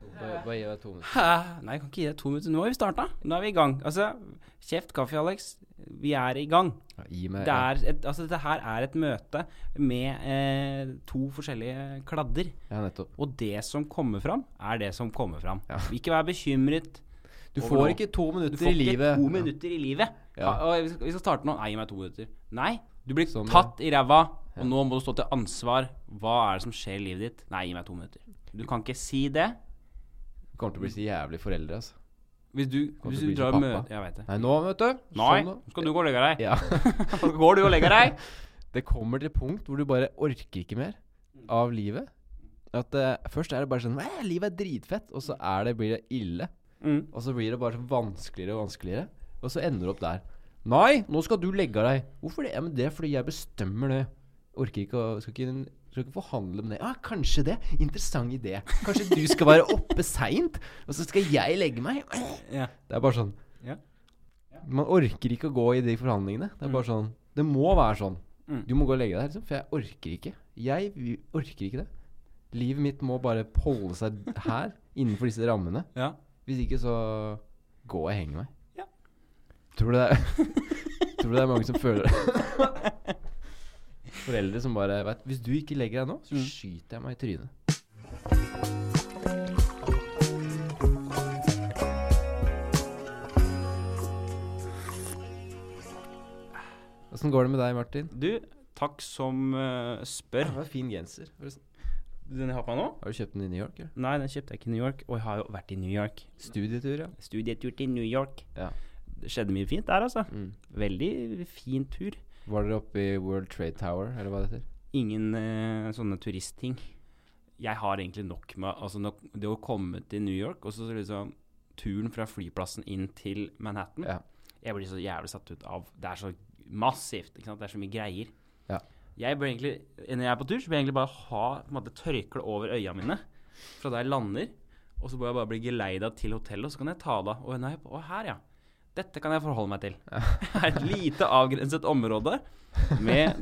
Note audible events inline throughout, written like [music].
Bare, bare gi deg to minutter. Hæ? Nei, jeg kan ikke gi deg to minutter. Nå har vi starta. Nå er vi i gang. Altså, kjeft kaffe, Alex. Vi er i gang. Ja, gi meg Det er et, altså, dette her er et møte med eh, to forskjellige kladder. Ja, nettopp. Og det som kommer fram, er det som kommer fram. Ja. Ikke vær bekymret. Du får ikke to Du minutter får i ikke livet. to minutter i livet. Ja. Og vi skal, vi skal starte nå. Nei, gi meg to minutter. Nei, du blir Sånn, tatt i ræva, og nå må du stå til ansvar. Hva er det som skjer i livet ditt? Nei, gi meg to minutter. Du kan ikke si det. Kommer til å bli så jævlig foreldre, altså. Hvis du, hvis du drar møte. Jeg veit det. Nei, nå, vet du. Nei, Sånn nå. skal du gå og legge deg. Ja. [laughs] Går du og legger deg? [laughs] Det kommer til et punkt hvor du bare orker ikke mer av livet. At uh, Først er det bare sånn «Æ, Livet er dritfett, og så er det, blir det ille. Mm. Og så blir det bare vanskeligere og vanskeligere. Og så ender du opp der. Nei, nå skal du legge deg. Hvorfor det? Ja, men det er fordi jeg bestemmer det. Orker ikke å Skal ikke, skal ikke forhandle med det. Ja, kanskje det. Interessant idé. Kanskje du skal være oppe seint, og så skal jeg legge meg. Ja. Det er bare sånn Ja. Man orker ikke å gå i de forhandlingene. Det er bare sånn Det må være sånn. Mm. Du må gå og legge deg, liksom. For jeg orker ikke. Jeg orker ikke det. Livet mitt må bare holde seg her, innenfor disse rammene. ja. Hvis ikke så går jeg og henger meg. Ja. Tror du det er [laughs] Tror du det er mange som føler det? [laughs] Foreldre som bare vet Hvis du ikke legger deg nå, så Mm. skyter jeg meg i trynet. Åssen går det med deg, Martin? Du, takk som uh, spør. Det var fin genser. Den jeg har på meg nå? Har du kjøpt den i New York? Eller? Nei, den kjøpte jeg ikke i New York. Og jeg har jo vært i New York. Studietur, ja. Studietur til New York. Ja. Det skjedde mye fint der, altså. Mm. Veldig fin tur. Var dere oppe i World Trade Tower, eller hva det heter? Ingen uh, sånne turistting. Jeg har egentlig nok med altså nok, det å komme til New York, og så liksom turen fra flyplassen inn til Manhattan. Ja. Jeg blir så jævlig satt ut av Det er så massivt. Ikke sant? Det er så mye greier. Ja. Jeg bør egentlig, Når jeg er på tur, så bør jeg egentlig bare ha på en måte, tørkle over øya mine fra der jeg lander. Og så bør jeg bare bli geleida til hotellet, og så kan jeg ta det av. Og her, ja. Dette kan jeg forholde meg til. [laughs] Et lite avgrenset område med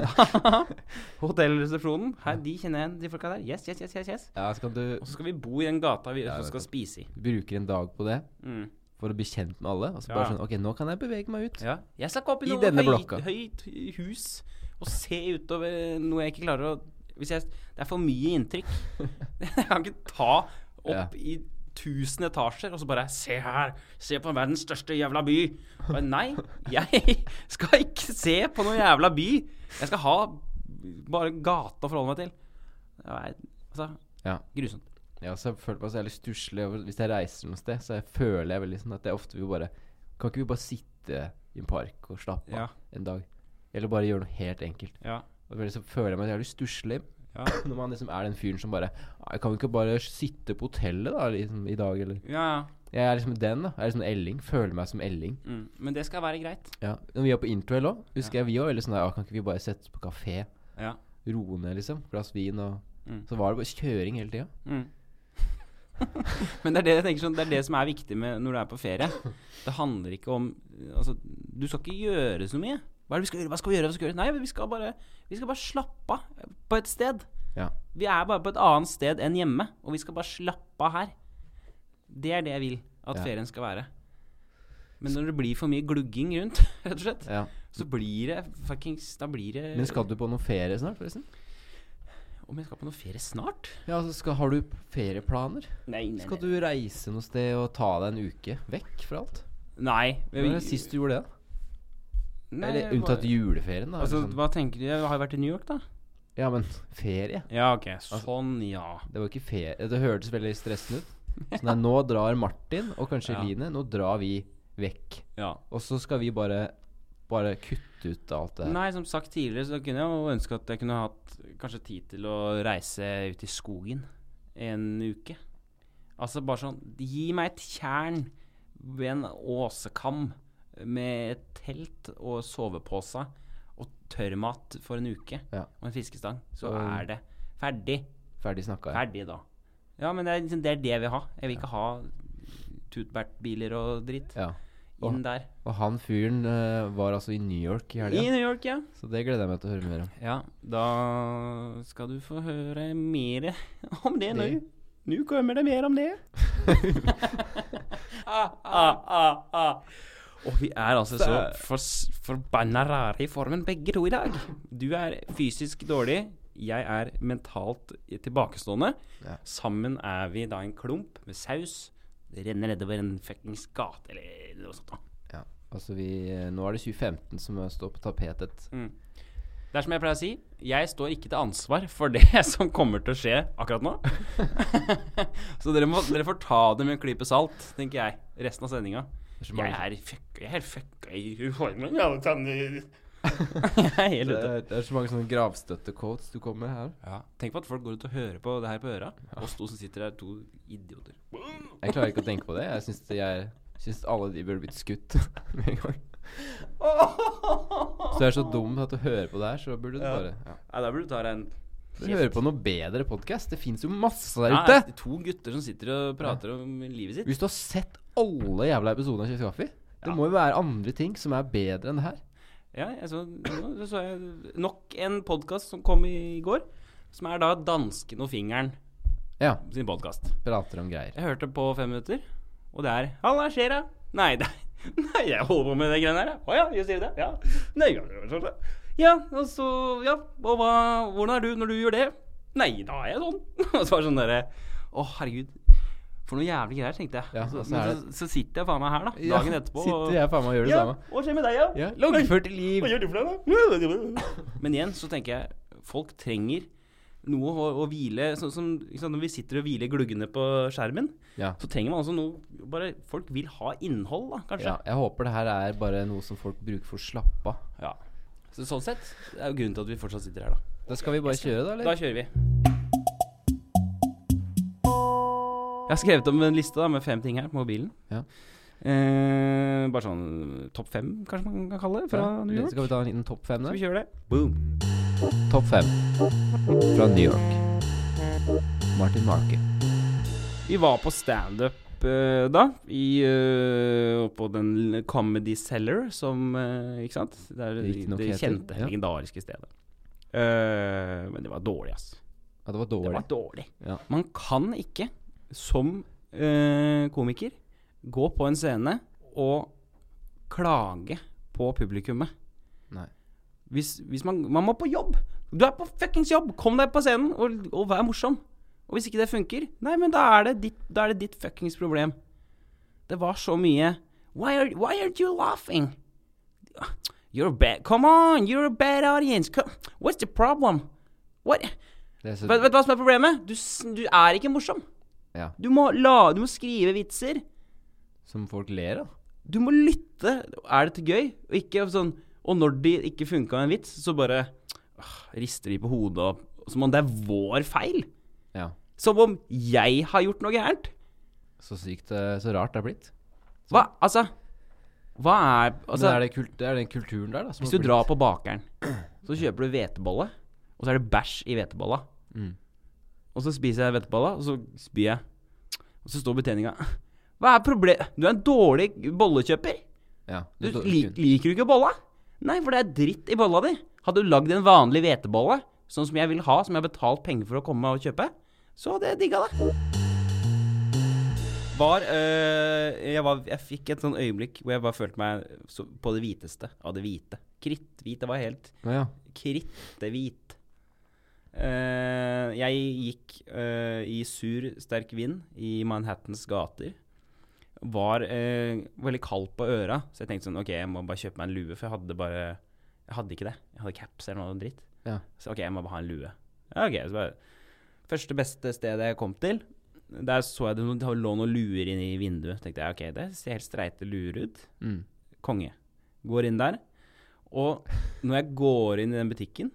[laughs] hotellresepsjonen. De kjenner jeg igjen, de folka der. Yes, yes, yes, yes, yes. Ja, så du Og så skal vi bo i den gata vi Ja, skal spise i. Du bruker en dag på det Mm. for å bli kjent med alle. Og så Ja. bare sånn Ok, nå kan jeg bevege meg ut. Ja. Jeg skal gå opp i I noe høyt, høyt hus og se utover noe jeg ikke klarer å jeg, Det er for mye inntrykk. [laughs] jeg kan ikke ta opp i 1000 etasjer og så bare Se her! Se på verdens største jævla by! Bare, nei, jeg [laughs] skal ikke se på noen jævla by! Jeg skal ha bare gata å forholde meg til. Er, altså, Ja. grusomt. Jeg så jeg føler meg så jævlig stusslig hvis jeg reiser noe sted. Så jeg føler jeg veldig sånn at jeg ofte vil bare Kan ikke vi bare sitte i en park og slappe av Ja. en dag? Eller bare gjøre noe helt enkelt. Ja. Og så føler jeg meg så jævlig stusslig Ja. [clears throat] når man liksom er den fyren som bare Kan vi ikke bare sitte på hotellet da liksom, i dag, eller ja, ja. Jeg er liksom den, da. Jeg er liksom Elling. Føler meg som Elling. Mm. Men det skal være greit. Ja. Når vi var på Interrail òg, husker jeg vi var veldig sånn der Kan ikke vi bare sette oss på kafé? Ja. Roe ned, liksom. Glass vin og Mm. Så var det bare kjøring hele tida. Mm. [laughs] Men det er det jeg tenker sånn Det er det som er viktig med når du er på ferie. [laughs] Det handler ikke om Altså, du skal ikke gjøre så mye. Hva er det vi skal gjøre? Hva skal vi gjøre? Hva skal vi gjøre? Nei, vi skal bare Vi skal bare slappe av på et sted. Ja. Vi er bare på et annet sted enn hjemme, og vi skal bare slappe av her. Det er det jeg vil at Ja. ferien skal være. Men når det blir for mye glugging rundt, [laughs] rett og slett, ja. så blir det fuckings Da blir det Men skal du på noe ferie snart, forresten? Om jeg skal på noe ferie snart? Ja, altså skal, Har du ferieplaner? Nei, nei, Skal du reise noe sted og ta deg en uke vekk fra alt? Nei. Når var det sist du gjorde det? da? Nei, Eller unntatt bare- juleferien, da? Altså, sånn. hva tenker du? Jeg har jo vært i New York, da. Ja, men ferie? Ja, ok. Sånn, ja. Det var ikke ferie Det hørtes veldig stressende ut. Så nei, nå drar Martin, og kanskje [laughs] Ja. Line, nå drar vi vekk. ja. Og så skal vi bare Bare kutte ut alt det her. Nei, som sagt tidligere, så kunne jeg ønske at jeg kunne hatt kanskje tid til å reise ut i skogen en uke. Altså bare sånn Gi meg et tjern ved en åsekam med telt og sovepose og tørrmat for en uke Ja. og en fiskestang. Så Og- er det ferdig. Ferdig snakka. Ja. Ferdig, da. Ja, men det er, liksom, det er det vi vil ha. Jeg vil ikke ha tutbert-biler og dritt ja. inn der. Og han fyren uh, var altså i New York i I. New York, ja. Så det gleder jeg meg til å høre mer om. Ja, da skal du få høre mer [laughs] om det nå. Det- Nå kommer det mer om det. [laughs] [laughs] ah, ah, ah, ah. Og vi er altså så for, forbanna rare i formen begge to i dag. Du er fysisk dårlig. Jeg er mentalt tilbakestående. Ja. Sammen er vi da en klump med saus. Det renner nedover en fuckings gate eller noe sånt. da. Ja. Altså vi Nå er det 2015 som står på tapetet. Mm. Det er som jeg pleier å si, jeg står ikke til ansvar for det [laughs] som kommer til å skje akkurat nå. [laughs] [laughs] så dere, må, dere får ta det med en klype salt, tenker jeg, resten av sendinga. Det er Jeg er fucka Jeg er helt fucka i formen. alle tanner. Jeg er helt det er, det er så mange sånne gravstøtte-quotes du kommer med her. Ja. Tenk på at folk går ut og hører på det her på øra. Oss to som sitter her, to idioter. Jeg klarer ikke å tenke på det. Jeg syns, jeg syns alle de burde blitt skutt [laughs] med en gang. [laughs] Så du er så dum at du hører på det her, så burde du Ja. bare ja. Nei, da burde du ta deg en Du hører på noe bedre podkast. Det fins jo masse der Ja, ute. er to gutter som sitter og prater om livet sitt. Hvis du har sett alle jævla episodene av Kjeft Kaffe, det må jo være andre ting som er bedre enn det her. Ja, jeg så, nå så jeg nok en podkast som kom i går, som er da Dansken og fingeren Ja. sin podkast. Prater om greier. Jeg hørte på fem minutter, og det er Halla, skjer det? Nei, det er [laughs] Nei, jeg holder på med de greiene her. Å ja, gjør sier det? Ja. Nei, ja, ja, sånn ja, og Ja, hva Hvordan er du når du gjør det? Nei, da er jeg sånn. [laughs] Og så var det sånn derre Å, herregud. For noe jævlig greier, tenkte jeg. Ja, så, så så, så sitter jeg faen meg her, da. Dagen etterpå. Sitter jeg faen meg og gjør det ja, samme. Hva skjer med deg, ja? Ja, Loggført liv. Hva gjør du for deg, da? [laughs] Men igjen så tenker jeg folk trenger noe å, å hvile Sånn som sant, når vi sitter og hviler gluggene på skjermen, Ja. så trenger man altså noe Bare folk vil ha innhold, da, kanskje. ja. Jeg håper det her er bare noe som folk bruker for å slappe av. Ja. Så sånn sett det er jo grunnen til at vi fortsatt sitter her, da. Da skal vi bare kjøre, da, Da kjører vi. Jeg har skrevet om en liste da med fem ting her på mobilen. Ja. Eh, bare sånn topp fem, kanskje man kan kalle det, fra. New York. Skal vi ta en liten topp fem Skal vi kjøre det? Boom. Topp fem fra New York. Martin Marker Vi var på standup uh, da, i, uh, på den Comedy Cellar, som uh, Ikke sant? Det er det, det kjente, ja. legendariske stedet. Eh, men det var dårlig, ass. Ja, det var Det dårlig. var dårlig. Ja. Man kan ikke, som eh, komiker, gå på en scene og klage på publikummet. Nei. Hvis, hvis man, man må på jobb. Du er på fuckings jobb! Kom deg på scenen og, og vær morsom. Og hvis ikke det funker, nei, men da er det ditt, da er det ditt fuckings problem. Det var så mye Why, are, why aren't you laughing? You're bad Come on, you're a bad audience. Come, what's the problem? What? Det Vet, vet du hva som er problemet? Du, du er ikke morsom. ja, Du må, la, du må skrive vitser. som folk ler av. Du må lytte. Er det til gøy? Og ikke sånn Og når de ikke funka en vits, så bare åh, rister de på hodet og Som om det er vår feil. Ja. Som om jeg har gjort noe gærent. Så sykt eh, Så rart det er blitt. Hva? Altså Hva er Altså, det er, det, kult, det er den kulturen der, da. som hvis du drar på bakeren, så kjøper du hvetebolle, og så er det bæsj i hvetebolla. Mm. Og så spiser jeg hvetebolla, og så spyr jeg. Og så står betjeninga [laughs] Hva er problemet? Du er en dårlig bollekjøper. Ja. Du, Du, lik, liker du ikke bolla? Nei, for det er dritt i bolla di. Hadde du lagd en vanlig hvetebolle, sånn som jeg vil ha, som jeg har betalt penger for å komme og kjøpe, så det digga det. Var, øh, jeg, var, jeg fikk et sånn øyeblikk hvor jeg bare følte meg så, på det hviteste av det hvite. Kritthvit. Det var helt ja, ja. kritthvit. Uh, jeg gikk uh, i sur, sterk vind i Manhattans gater. Var uh, veldig kald på øra, så jeg tenkte sånn OK, jeg må bare kjøpe meg en lue, for jeg hadde bare Jeg hadde ikke det. Jeg hadde caps eller noe dritt. Ja. Så OK, jeg må bare ha en lue. Ja, ok, så bare Første beste stedet jeg kom til, der så jeg det, lå noen luer inne i vinduet. tenkte jeg OK, det ser helt streite luer ut. Mm. Konge. Går inn der. Og når jeg går inn i den butikken,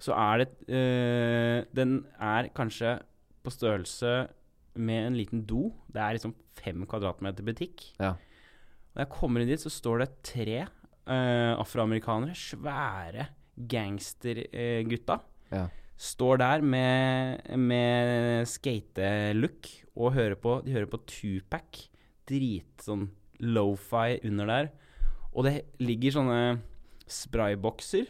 så er det øh, Den er kanskje på størrelse med en liten do. Det er liksom fem kvadratmeter butikk. Ja. Når jeg kommer inn dit, så står det tre øh, afroamerikanere, svære gangstergutta. Ja. Står der med, med skate-look og hører på De hører på Tupac. Drit sånn lofi under der. Og det ligger sånne spraybokser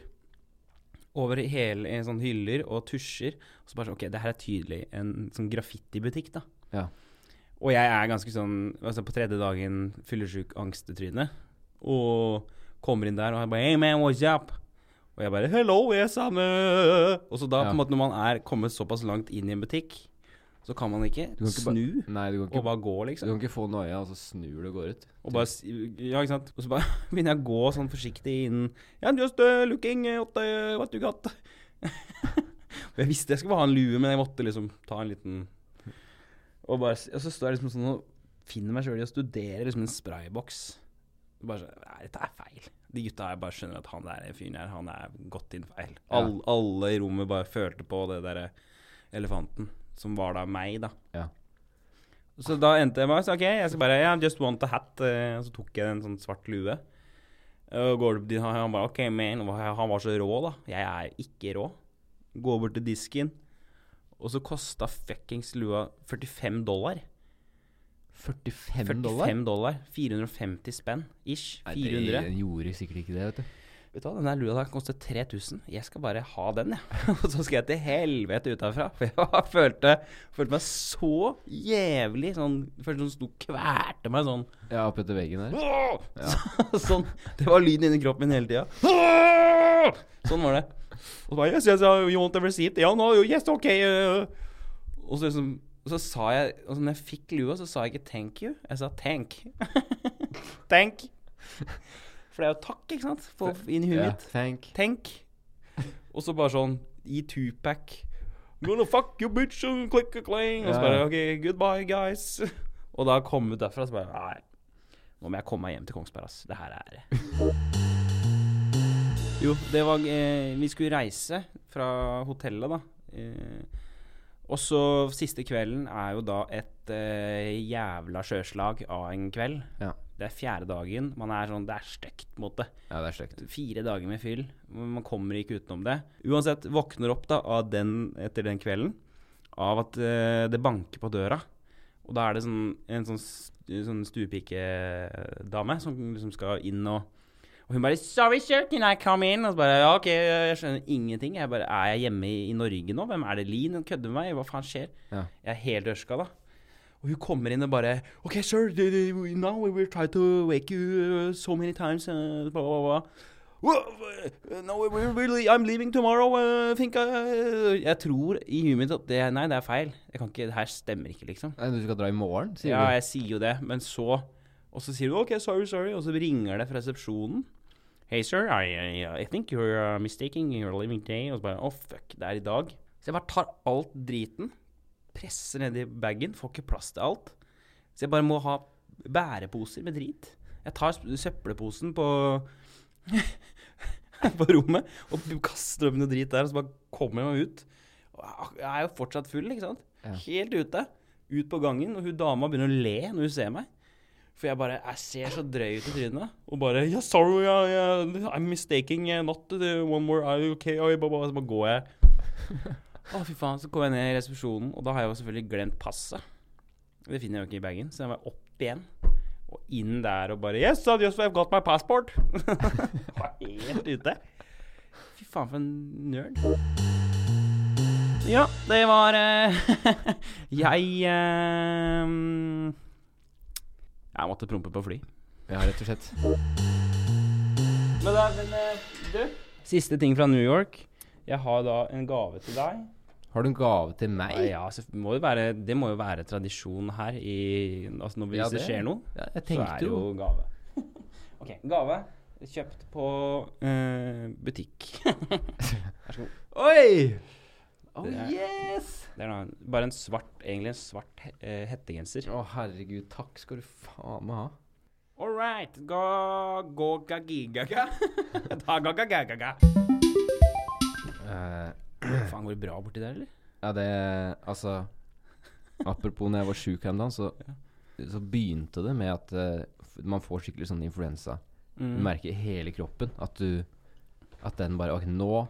over hele i sånne hyller og tusjer. Og så bare sånn, ok, det her er tydelig en sånn graffitibutikk, da. Ja. Og jeg er ganske sånn altså På tredje dagen fyllesyk angstetryne. Og kommer inn der og jeg bare Hey man, what's up? Og jeg bare Hello, yes, I'm samme. Og så da, på en måte, når man er kommet såpass langt inn i en butikk, så kan man ikke, kan ikke ba- snu Nei, du kan og bare gå, liksom. du kan ikke få noia, og så snur du og går ut. Og bare, ja, ikke sant? Og så bare [laughs] begynner jeg å gå sånn forsiktig inn Yeah, just uh, looking at uh, what you got. [laughs] jeg visste jeg skulle bare ha en lue, men jeg måtte liksom ta en liten Og, bare, og så står jeg liksom sånn og finner meg sjøl i å studere liksom en sprayboks. Bare sånn Nei, dette er feil. De gutta her bare skjønner at han der fyren her, han er gått inn feil. Ja. All, alle i rommet bare følte på det derre elefanten, som var da meg, da. Ja. Så da endte jeg med så OK, jeg skal bare yeah, just want a hat. eh, Og så tok jeg en sånn svart lue. Og går opp til han bare OK, man. Han var så rå, da. Jeg er ikke rå. Går bort til disken, og så kosta fuckings lua 45 dollar. 45, 45 dollar? dollar. 450 spenn ish. Nei, 400. det, den gjorde sikkert ikke det, vet du. Vet du hva, den lua der koster 3000. Jeg skal bare ha den, jeg. [laughs] Og så skal jeg til helvete ut herfra. For jeg [laughs] følte, følte meg så jævlig sånn Følte sånn sto og meg sånn. Ja, opp etter veggen der. Ja. [laughs] sånn. Det var lyden inni kroppen min hele tida. Sånn var det. Og så bare Yes, yes, uh, you want a receipt? Ja, no, yes, ok. uh. Og så, liksom, så sa jeg Og når jeg fikk lua, så sa jeg ikke 'thank you'. Jeg sa tenk [laughs] tenk For det er jo takk, ikke sant? For, inn i huet yeah, mitt. thank. Tenk. Og så bare sånn i Tupac Gonna fuck you, bitch, and click a clang. Og så bare. OK, goodbye, guys. [laughs] Og da kom ut derfra, så bare Nei, nå må jeg komme meg hjem til Kongsberg, ass. Det her er [laughs] Jo, det var eh, Vi skulle reise fra hotellet, da. Eh, og så siste kvelden er jo da et eh, jævla sjøslag av en kveld. Ja. Det er fjerde dagen. Man er sånn Det er stygt, på en måte. Ja, det er. Fire dager med fyll. Man kommer ikke utenom det. Uansett, våkner opp da av den etter den kvelden av at eh, det banker på døra. Og da er det sånn, en sånn, sånn stuepikedame som liksom skal inn og Og hun bare 'Sorry, sir, can I come in?' Og så bare Ja, OK, jeg skjønner ingenting. Jeg bare Er jeg hjemme i, i Norge nå? Hvem er det? Lin? Hun kødder med meg? Hva faen skjer? Ja. Jeg er helt ørska, da. Og hun kommer inn og bare OK, sir, now we will try to wake you uh, so many times. Uh, blah, blah, blah. Uh, no, really, I'm leaving tomorrow. Uh, think I, jeg tror i huet mitt at det, nei, det er feil. Jeg kan ikke, det her stemmer ikke, liksom. Nei, du skal dra i morgen, sier Ja, du? jeg sier jo det, men så Og så sier du OK, sorry, sorry, og så ringer det fra resepsjonen. Hey, sir, I, I, I think you're uh, mistaking your living day. Og så bare Å, fuck, det er i dag. Så jeg bare tar alt driten, presser ned i bagen, får ikke plass til alt. Så jeg bare må ha bæreposer med drit. Jeg tar søppelposen på [laughs] på rommet og kaster opp noe drit der, og så bare kommer jeg meg ut. Og Jeg er jo fortsatt full, ikke sant? Ja. Helt ute. Ut på gangen, og hun dama begynner å le når hun ser meg. For jeg bare Jeg ser så drøy ut i trynet. Og bare yeah, Sorry, yeah, yeah, I'm mistaking. Not one more are you okay? og blah, bare, Så bare går jeg. Å, fy faen. Så kom jeg ned i resepsjonen, og da har jeg jo selvfølgelig glemt passet. Det finner jeg jo ikke i bagen, så jeg var opp igjen. Og inn der og bare Yes, I just have got my passport. [laughs] Var helt ute. Fy faen, for en nerd. Ja, det var eh, [laughs] Jeg eh, Jeg måtte prompe på fly. Ja, rett og slett. Men, da, men eh, du Siste ting fra New York. Jeg har da en gave til deg. Har du en gave til meg? Ja, så må det, være, det må jo være tradisjon her i Altså når, hvis Ja, det, det- skjer noe, Ja, jeg så er det jo jo gave. [laughs] ok, gave. Kjøpt på uh, butikk. [laughs] Vær så god. Oi! Oh, Det er- yes! Det er noe, bare en svart, egentlig en svart he uh, hettegenser. Å, herregud. Takk skal du faen meg ha. All right. Gå, ga, ga. [laughs] Da, ga, ga, ga, ga, ga. Eh, Faen, går det bra borti der, eller? ja, det Altså Apropos når jeg var sjuk her om dagen, så, så begynte det med at uh, man får skikkelig sånn influensa. Du Mm. merker i hele kroppen at du At den bare Ok, nå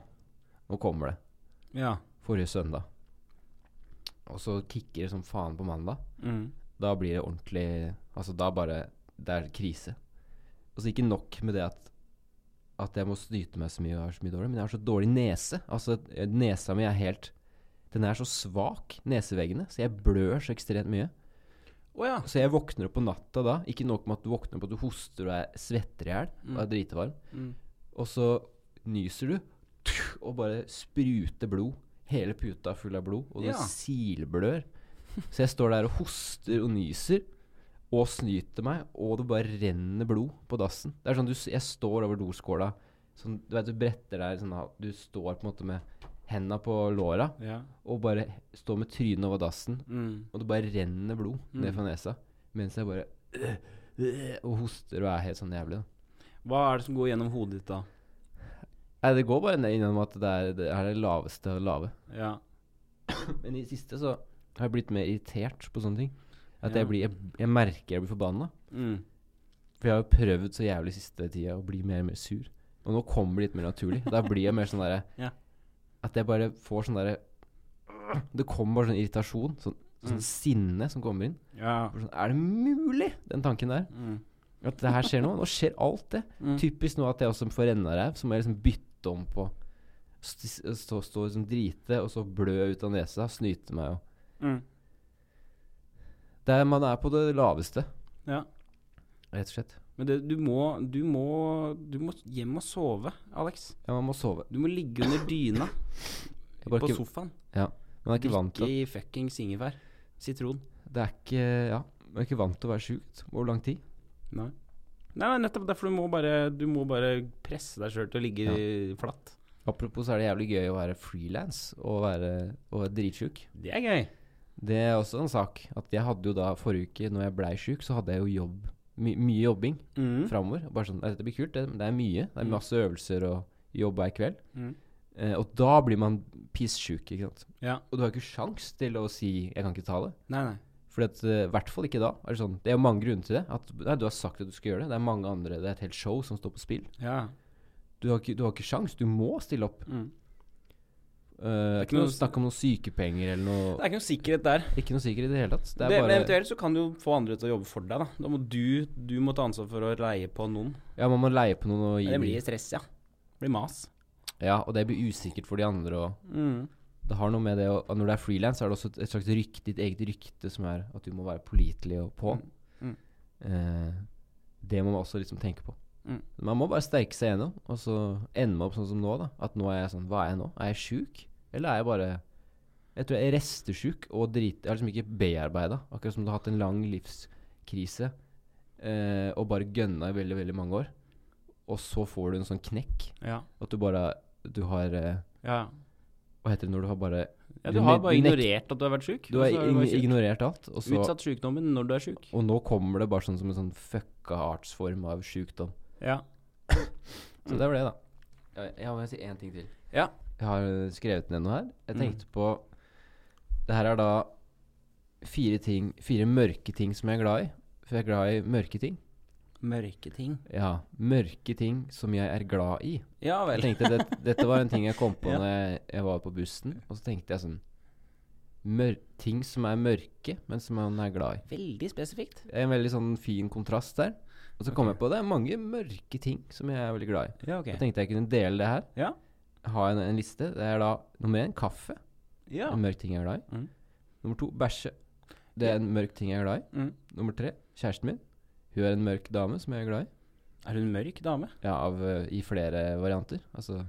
Nå kommer det. Ja. Forrige søndag. Og så kicker det som faen på mandag. Mm. Da blir det ordentlig Altså, da bare Det er krise. Og så ikke nok med det at At jeg må snyte meg så mye og har så mye dårlig, men jeg har så dårlig nese. Altså, nesa mi er helt Den er så svak, neseveggene, så jeg blør så ekstremt mye. Oh, ja. Så jeg våkner opp på natta da. Ikke nok med at du våkner opp at du hoster og er svetter i hjel Mm. og er dritvarm. Mm. Og så nyser du og bare spruter blod. Hele puta full av blod, og det Ja. silblør. Så jeg står der og hoster og nyser og snyter meg, og det bare renner blod på dassen. Det er sånn du, Jeg står over doskåla. Sånn, du vet du bretter der sånn Du står på en måte med henda på låra ja. og bare står med trynet over dassen, Mm. og det bare renner blod ned Mm. fra nesa. Mens jeg bare øh, øh, og hoster og er helt sånn jævlig. da. Hva er det som går gjennom hodet ditt da? Nei, det går bare ned innom at det er det, er det laveste av lave. Ja. Men i det siste så har jeg blitt mer irritert på sånne ting. At Ja. jeg blir jeg, jeg merker jeg blir forbanna. Mm. For jeg har jo prøvd så jævlig siste tida å bli mer og mer sur. Og nå kommer det litt mer naturlig. Da blir jeg mer sånn derre Ja. At jeg bare får sånn derre Det kommer bare sånn irritasjon. Sånn, sånn Mm. sinne som kommer inn. Ja. Sånn, er det mulig? Den tanken der. Mm. At det her skjer nå. Nå skjer alt det. Mm. Typisk nå at jeg også får rennaræv, så må jeg liksom bytte om på st- Stå, stå liksom drite, og så blø ut av nesa, snyte meg og Mm. Det er, Man er på det laveste, Ja. rett og slett. Men det, du, må, du, må, du må hjem og sove, Alex. Ja, man må sove. Du må ligge under dyna [laughs] på ikke, sofaen. man er ikke vant til Drikke i fuckings ingefær. Sitron. Det er ikke Ja, man er ikke vant til å være sjuk. Hvor lang tid? Nei. Nei, men nettopp derfor du må bare, du må bare presse deg sjøl til å ligge Ja. flatt. Apropos så er det jævlig gøy å være frilans og være, og dritsjuk. Det er gøy. Det er også en sak. At jeg hadde jo da forrige uke, når jeg blei sjuk, så hadde jeg jo jobb. My, mye jobbing Mm. framover. Bare sånn Dette blir kult. Det, det er mye. Det er Mm. masse øvelser og jobb hver kveld. Mm. Eh, og da blir man pissjuk, ikke sant. Ja. Og du har ikke sjans til å si 'jeg kan ikke ta det'. Nei, nei. For i hvert fall ikke da. Er det, sånn, det er jo mange grunner til det. At, nei, du har sagt at du skal gjøre det. Det er mange andre, det er et helt show som står på spill. Ja. Du har ikke, du har ikke sjans. Du må stille opp. Mm. Uh, det er ikke noe snakk om noen sykepenger eller noe Det er ikke noe sikkerhet der. Ikke noe sikkerhet i det hele tatt. Det Det men eventuelt så kan du få andre til å jobbe for deg, da. Da må du, du må ta ansvar for å leie på noen. Ja, man må leie på noen og gi Det blir stress, ja. Det blir mas. Ja, og det blir usikkert for de andre og Mm. Det har noe med det å Når du er frilans, er det også et, et slags rykte, ditt eget rykte som er at du må være pålitelig og på. Mm. Eh, det må man også liksom tenke på. Mm. Man må bare sterke seg gjennom, og så ende man opp sånn som nå, da. At nå er jeg sånn Hva er jeg nå? Er jeg sjuk? Eller er jeg bare Jeg tror jeg er restesjuk og drit... Jeg har liksom ikke bearbeida. Akkurat som du har hatt en lang livskrise eh, og bare gønna i veldig, veldig mange år. Og så får du en sånn knekk. Ja. At du bare Du har eh, ja. Hva heter det når du har bare ja. Du Du har bare ignorert at du har vært sjuk. Du har er ing ignorert alt, og så Utsatt sykdommen når du er sjuk. Og nå kommer det bare sånn som en sånn fucka artsform av sjukdom. Ja. Så det var det, da. Jeg, jeg må si én ting til. Ja. Jeg har skrevet ned noe her. Jeg Mm. tenkte på Det her er da fire ting Fire mørke ting som jeg er glad i. For jeg er glad i mørke ting. Mørke ting. Ja, mørke ting som jeg er glad i. Ja Jeg vel. tenkte det, Dette var en ting jeg kom på [laughs] Ja. når jeg, jeg var på bussen. Og så tenkte jeg sånn Ting som er mørke, men som man er glad i. Veldig spesifikt. En veldig sånn fin kontrast der. Og så kom jeg på det er mange mørke ting som jeg er veldig glad i. Ja, okay. Så tenkte jeg kunne dele det her. Ja. Ha en, en liste. Det er da nummer én kaffe. Ja. En mørk ting jeg er glad i. Mm. Nummer to bæsje. Det er en mørk ting jeg er glad i. Mm. Nummer tre kjæresten min. Hun er en mørk dame som jeg er glad i. Er hun mørk dame? Ja, av, eh, I flere varianter. Altså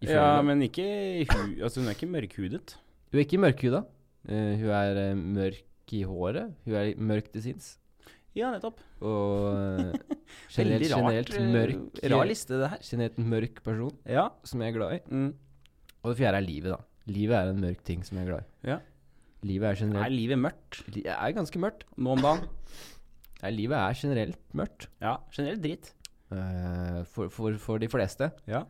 i flere Ja, men ikke hu... Altså, hun er ikke mørkhudet. Hun er ikke mørkhuda. Uh, hun er uh, mørk i håret. Hun er mørk til sinns. Ja, nettopp. Og [laughs] uh, generelt, rart. generelt mørk Rar liste, det her. Generelt mørk person Ja. som jeg er glad i. Mm. Og det fjerde er livet, da. Livet er en mørk ting som jeg er glad i. Ja. Livet er Er livet mørkt Det er ganske mørkt. nå om dagen? [laughs] Nei, livet er generelt mørkt. Ja, generelt dritt. eh, for, for, for de fleste. Ja.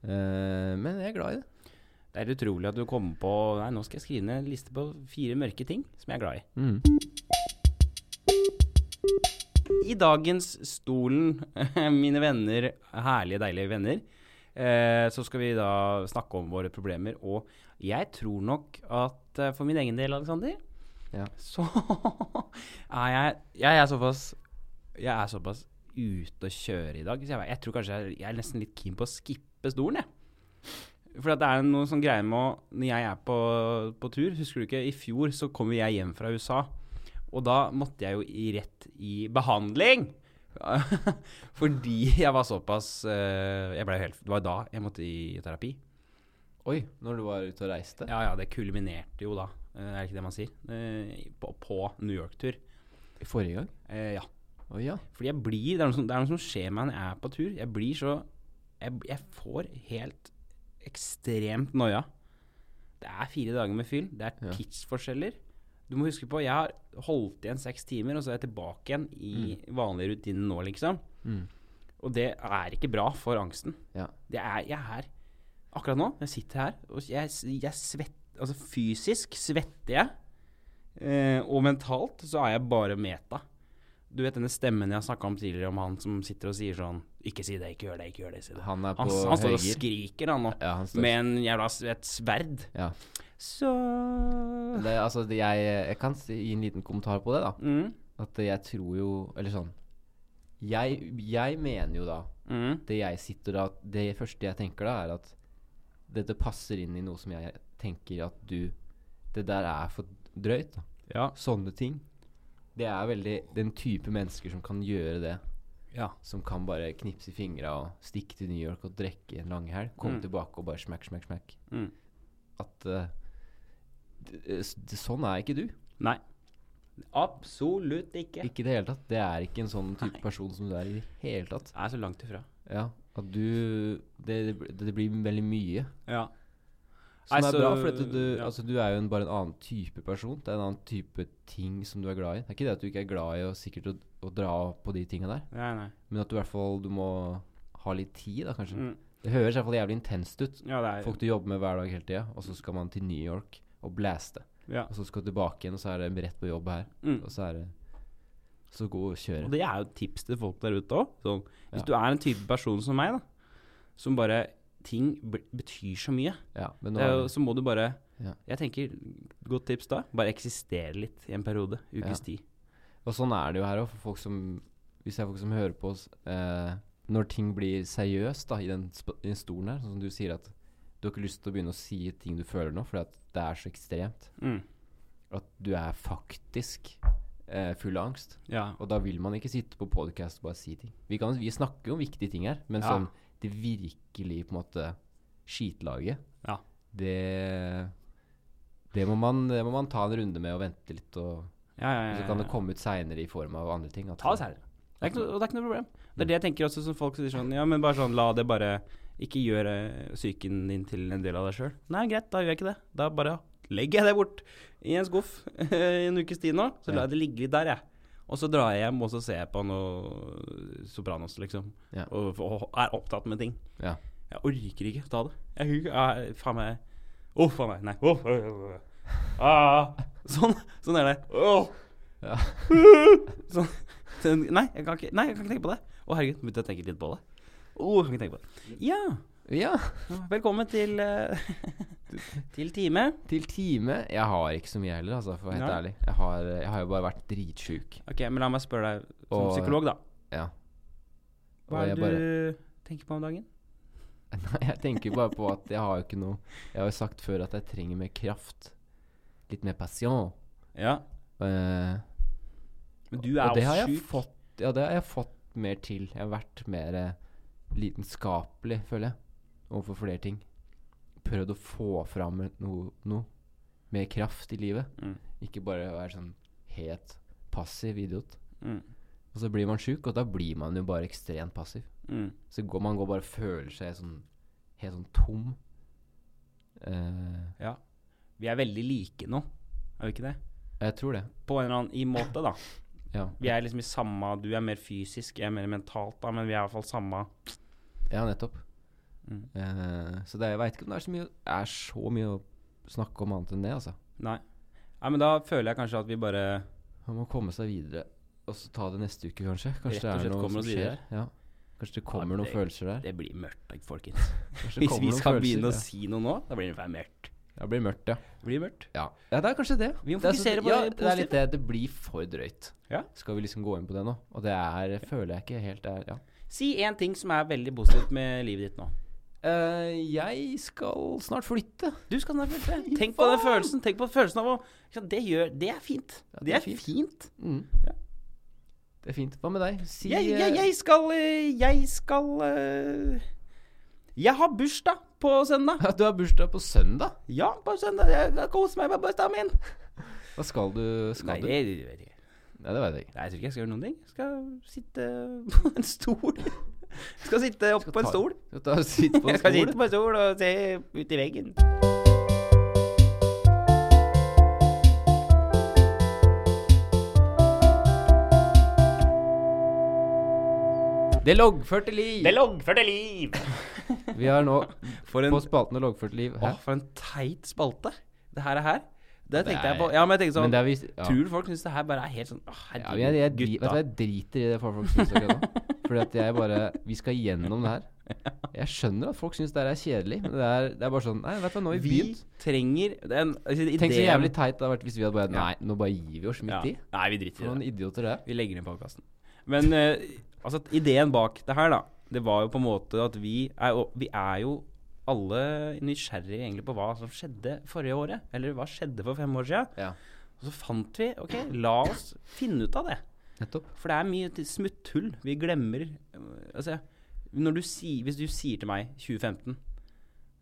Eh, men jeg er glad i det. Det er utrolig at du kommer på Nei, nå skal jeg skrive ned en liste på fire mørke ting som jeg er glad i. Mm. I dagens Stolen, [laughs] mine venner, herlige, deilige venner, eh, så skal vi da snakke om våre problemer. Og jeg tror nok at for min egen del, Aleksander, Ja. så [laughs] er jeg Jeg er såpass Jeg er såpass ute å kjøre i dag. Så jeg, jeg tror kanskje jeg, jeg er nesten litt keen på å skippe stolen, jeg. For at det er noe sånn greier med å Når jeg er på, på tur Husker du ikke, i fjor så kom jeg hjem fra USA. Og da måtte jeg jo i rett i behandling. [laughs] Fordi jeg var såpass eh, Jeg ble helt Det var da jeg måtte i terapi. Oi, når du var ute og reiste? Ja, ja, det kulminerte jo da. Eh, er det ikke det man sier? Eh, på, på New York-tur. I forrige gang? Eh, ja. Oh, ja. Fordi jeg blir Det er som, det er noe som skjer meg når jeg er på tur. Jeg blir så Jeg, jeg får helt ekstremt noia. Det er fire dager med fyll. Det er Ja. tidsforskjeller. Du må huske på, jeg har holdt igjen seks timer, og så er jeg tilbake igjen i vanlig rutine nå, liksom. Mm. Og det er ikke bra for angsten. Ja. Det er, jeg er Akkurat nå, jeg sitter her, og jeg, jeg svetter Altså fysisk svetter jeg. Eh, og mentalt så er jeg bare meta. Du vet denne stemmen jeg har snakka om tidligere, om han som sitter og sier sånn Ikke si det, ikke gjør det, ikke gjør det. Si det. Han er på Han, han står og skriker, han nå. Ja, han Med en jævla et sverd. Ja. Så Det, altså, det, jeg, jeg kan si, gi en liten kommentar på det, da. mm, At jeg tror jo Eller sånn Jeg, jeg mener jo da mm, Det jeg sitter da Det første jeg tenker da, er at dette passer inn i noe som jeg tenker at du Det der er for drøyt. da Ja. Sånne ting. Det er veldig den type mennesker som kan gjøre det. Ja. Som kan bare knipse i fingra og stikke til New York og drikke en lang helg. Komme Mm. tilbake og bare smack, smack, smack. Mm. At d- Sånn er ikke du. Nei. Absolutt ikke. Ikke i det hele tatt. Det er ikke en sånn type Nei. person som du er i det hele tatt. Jeg er så langt ifra. Ja, at du Det, det, det blir veldig mye. Ja. Som Nei, er så- bra, for at du, ja. altså, du er jo en, bare en annen type person. Det er en annen type ting som du er glad i. Det er ikke det at du ikke er glad i å, sikkert å, å dra på de tinga der, Nei, nei. men at du i hvert fall du må ha litt tid, da, kanskje. Mm. Det høres i hvert fall jævlig intenst ut. Ja, det er Folk du jobber med hver dag hele tida, og så skal man til New York og blaste. ja. Og så skal du tilbake igjen, og så er det rett på jobb her. Mm. Og så er det Så god å kjøre. Og det er jo et tips til folk der ute òg. Sånn, hvis Ja. du er en type person som meg, da, som bare Ting be betyr så mye, Ja, er så må du bare Ja. Jeg tenker Godt tips da. Bare eksistere litt i en periode. Ukes tid. Og sånn er det jo her òg, for folk som Hvis det er folk som hører på oss eh, Når ting blir seriøst da, i den, i den stolen her, sånn som du sier at du har ikke lyst til å begynne å si ting du føler nå, fordi at det er så ekstremt. Mm. At du er faktisk eh, full av angst. Ja. Og da vil man ikke sitte på podcast og bare si ting. Vi, kan, vi snakker jo om viktige ting her, men Ja. sånn det virkelig på en måte skitlaget, Ja. det det må, man, det må man ta en runde med og vente litt, og, Ja, ja, ja, så kan det komme ut seinere i form av andre ting. Ta det seinere. Det er ikke og det er ikke noe problem. Det er det jeg tenker også som folk sier sånn Ja, men bare sånn, la det bare Ikke gjøre psyken din til en del av deg sjøl. Nei, greit, da gjør jeg ikke det. Da bare legger jeg det bort i en skuff [laughs] i en ukes tid nå. Så lar jeg det ligge litt der, jeg. Og så drar jeg hjem og så ser jeg på noe Sopranos, liksom. Ja. Og, og er opptatt med ting. Ja. Jeg orker ikke ta det. Jeg, jeg, faen meg Å, faen meg. Nei. Oh, å. Ah, sånn, sånn er det. Ja. [laughs] sånn. Nei, jeg kan ikke, nei, jeg kan ikke tenke på det. Å, herregud, begynte jeg å tenke litt på det. Å, jeg kan ikke tenke på det. Ja, ja. velkommen til eh, [laughs] Til time. Til time Jeg har ikke så mye heller, altså, for å være helt ja. ærlig. Jeg har, jeg har jo bare vært dritsjuk. Ok, men la meg spørre deg som Og- psykolog, da. Ja. Hva Og er jeg det bare- du tenker på om dagen? [laughs] Nei, jeg tenker bare på at jeg har jo ikke noe Jeg har jo sagt før at jeg trenger mer kraft. Litt mer passion. Ja, Uh, men du er jo sjuk. fått Ja, det har jeg fått mer til. Jeg har vært mer uh, lidenskapelig, føler jeg, overfor flere ting. Prøvd å få fram noe, noe mer kraft i livet. Mm. Ikke bare være sånn helt passiv idiot. Mm. Og så blir man sjuk, og da blir man jo bare ekstremt passiv. Mm. Så går man går bare og føler seg sånn helt sånn tom. Uh, Ja. Vi er veldig like nå, er vi ikke det? jeg tror det. På en eller annen i måte, da. [laughs] Ja. Vi er liksom i samme Du er mer fysisk, jeg er mer mentalt, da, men vi er i hvert fall samme ja, nettopp. Mm. Eh, så det, jeg veit ikke om det er så, mye, er så mye å snakke om annet enn det, altså. Nei. Nei, men da føler jeg kanskje at vi bare Man må komme seg videre, og så ta det neste uke, kanskje. Kanskje det er noe som skjer. Ja. Kanskje det kommer Ja, noen følelser der. Det blir mørkt, folkens. [laughs] Hvis vi skal begynne å ja. si noe nå, da blir det mørkt. Ja, det blir mørkt, ja. Det blir mørkt. ja. Ja, det er kanskje det. Vi må Det er fokusere på ja, det det positive. det. Det blir for drøyt. Ja. Skal vi liksom gå inn på det nå? Og det er, føler jeg ikke helt er Ja. Si én ting som er veldig positivt med livet ditt nå. Eh, jeg skal snart flytte. Du skal snart flytte. Tenk på den følelsen. Tenk på følelsen av å Det gjør Det er fint. Ja, det, er fint. Mm. Ja. Det er fint. Hva med deg? Si Jeg, eh, jeg, jeg skal eh, Jeg skal Jeg har bursdag på søndag. Du har bursdag på søndag. Ja, på søndag. Jeg koser meg med bursdagen min. [laughs] Hva skal du? Skal Nei, det det vet jeg ikke. Nei, det vet jeg ikke. Nei, jeg tror ikke jeg skal gjøre noen ting. Jeg skal sitte på en stol. Jeg [laughs] skal sitte Skal på en stol. Skal ta sitte på en [laughs] Jeg skal sitte på en stol og se ut i veggen. Det loggførte liv! Det loggførte liv! [laughs] Vi har nå en, på spalten Det loggførte liv. Her. Åh, for en teit spalte. Det her er her. Det det tenkte jeg er- på. Ja, men jeg tenkte sånn er vi ja. Tror folk syns det her bare er helt sånn Herregud, Ja, jeg, jeg, du, gutta. jeg driter i det folk syns akkurat nå. Fordi at jeg bare Vi skal gjennom det her. Jeg skjønner at folk syns det her er kjedelig, men det er, det er bare sånn Nei, vet du hva, nå har vi Vi trenger den altså, Tenk så jævlig teit det hadde vært hvis vi hadde bare Nei, nå bare gir vi oss midt ja. i. Nei, vi driter i det. noen idioter det er. Vi legger ned podkasten. Men uh, altså, ideen bak det her, da, det var jo på en måte at vi er, vi er jo alle nysgjerrige egentlig på hva som skjedde forrige året. Eller hva skjedde for fem år siden. Ja. Og så fant vi Ok, la oss finne ut av det. Nettopp. For det er mye smutthull. Vi glemmer øh, Altså, når du sier Hvis du sier til meg 2015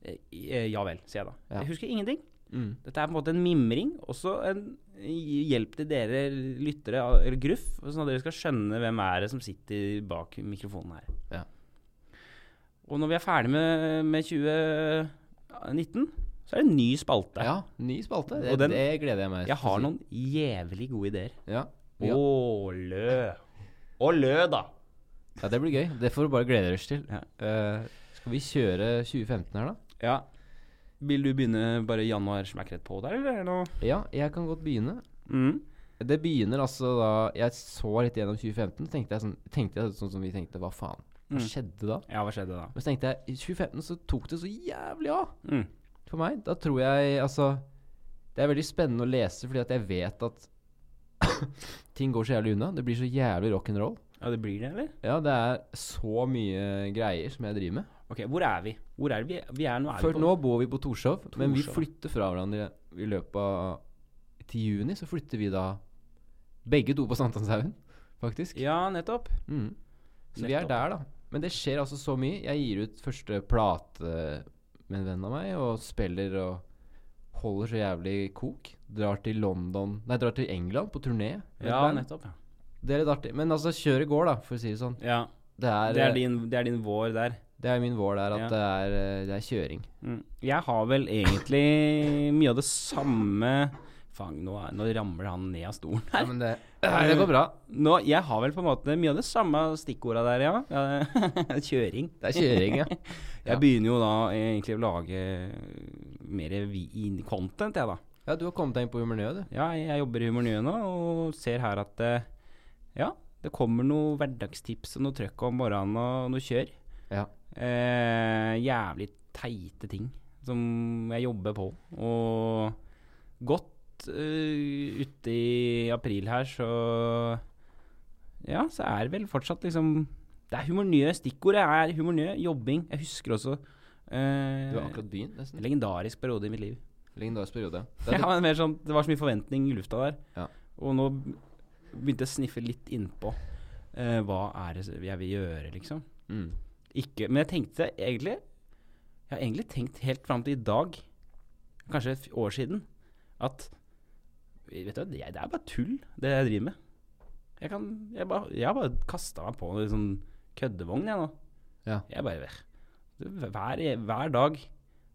eh, eh, Ja vel, sier jeg da. Ja. Jeg husker ingenting. Mm. Dette er på en måte en mimring. Også en hjelp til dere lyttere, eller gruff, sånn at dere skal skjønne hvem er det som sitter bak mikrofonen her. Ja. Og når vi er ferdig med, med 2019, så er det en ny spalte. Ja, ny spalte. Det, den- det gleder jeg meg til Jeg har noen jævlig gode ideer. Ja. Å, Ja. lø. Å, lø, da. ja, det blir gøy. Det får du bare glede dere til. Ja. Uh, skal vi kjøre 2015 her, da? Ja. Vil du begynne bare januar smekk rett på der, eller er det noe Ja, jeg kan godt begynne. mm. Det begynner altså da Jeg så litt gjennom 2015, tenkte jeg sånn, tenkte jeg sånn som vi tenkte. Hva faen? Hva Mm. skjedde da? Ja, hva skjedde da? Men så tenkte jeg i 2015 så tok det så jævlig av Mm. for meg. Da tror jeg altså Det er veldig spennende å lese fordi at jeg vet at [laughs] ting går så jævlig unna. Det blir så jævlig rock'n'roll. Ja, det blir det, eller? Ja, det er så mye greier som jeg driver med. Ok, hvor er vi? Hvor er vi? Vi er, nå er For vi på nå bor vi på Torshov, men vi flytter fra hverandre i løpet av Til juni så flytter vi da begge to på Sankthanshaugen, faktisk. Ja, nettopp. Mm. Så vi er der, da. Men det skjer altså så mye. Jeg gir ut første plate med en venn av meg, og spiller og holder så jævlig kok. Drar til London Nei, drar til England på turné. Ja, band. nettopp. Ja. Det er litt artig. Men altså, kjøret går, da, for å si det sånn. ja. Det er, Det er din, det er din vår der. det er min vår der at Ja. det, er, eh, det er kjøring. Mm. Jeg har vel egentlig mye av det samme Fang, nå, nå ramler han ned av stolen Ja, men det, det går bra. Nå, jeg har vel på en måte mye av det samme stikkorda der, ja. Kjøring. Det er kjøring, ja. [laughs] Jeg Ja. begynner jo da egentlig å lage mer content, jeg, da. Ja, du har kommet deg inn på Humor Nye, du. Ja, jeg jobber i Humor Nye nå, og ser her at eh, ja, det kommer noe hverdagstips og noe trøkk om morgenen og noe kjør. Ja. Eh, jævlig teite ting som jeg jobber på. Og godt uh, ute i april her, så Ja, så er det vel fortsatt liksom Det er humor nye. Stikkordet er humor nye. Jobbing. Jeg husker også eh, Du har akkurat begynt, nesten. legendarisk periode i mitt liv. Legendarisk [laughs] Ja, men mer sånn, det var så mye forventning i lufta der. Ja. Og nå begynte jeg å sniffe litt innpå. uh, hva er det jeg vil gjøre, liksom? mm. Ikke Men jeg tenkte egentlig Jeg har egentlig tenkt helt fram til i dag, kanskje et år siden, at Vet du det er bare tull, det jeg driver med. Jeg, kan, jeg, bare, jeg har bare kasta meg på en sånn køddevogn, jeg nå. Ja. Jeg bare hver, hver dag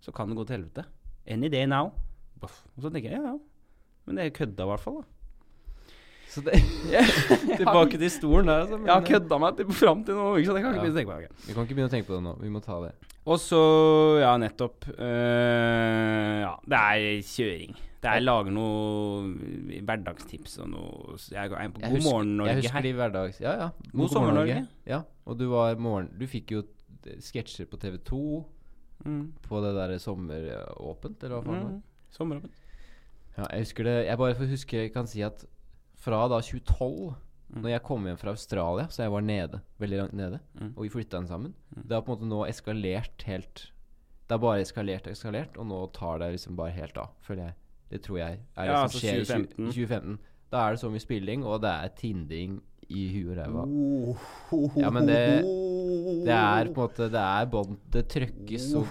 så kan det gå til helvete. Any day now. Og så tenker jeg ja, ja. Men det er kødda i hvert fall, da. Så det [laughs] Tilbake til stolen der, altså. Jeg har kødda meg til, fram til nå, ikke sant? Jeg kan ikke Ja. begynne å tenke på det. Vi kan ikke begynne å tenke på det nå. Vi må ta det. Og så, ja, nettopp Uh, Ja, det er kjøring. Det er lage noe hverdagstips og noe Jeg er på Jeg God husker- morgen Norge Jeg husker her. de hverdags... Ja, ja. God sommer, Norge. Ja, og du var morgen... Du fikk jo sketsjer på TV2 Mm. på det der sommeråpent, eller hva faen det. Mm. Sommeråpent. Ja, jeg husker det Jeg bare får huske Jeg kan si at fra da 2012 Mm. Når jeg kom hjem fra Australia, så jeg var nede, veldig langt nede, Mm. og vi flytta inn sammen Mm. Det har på en måte nå eskalert helt Det har bare eskalert og eskalert, og nå tar det liksom bare helt av, føler jeg. Det tror jeg er Ja, som altså skjer 2015. i 2015. Da er det så mye spilling, og det er tindring i huet og ræva. Ja, men det- Det er på en måte Det er bånd Det trøkkes så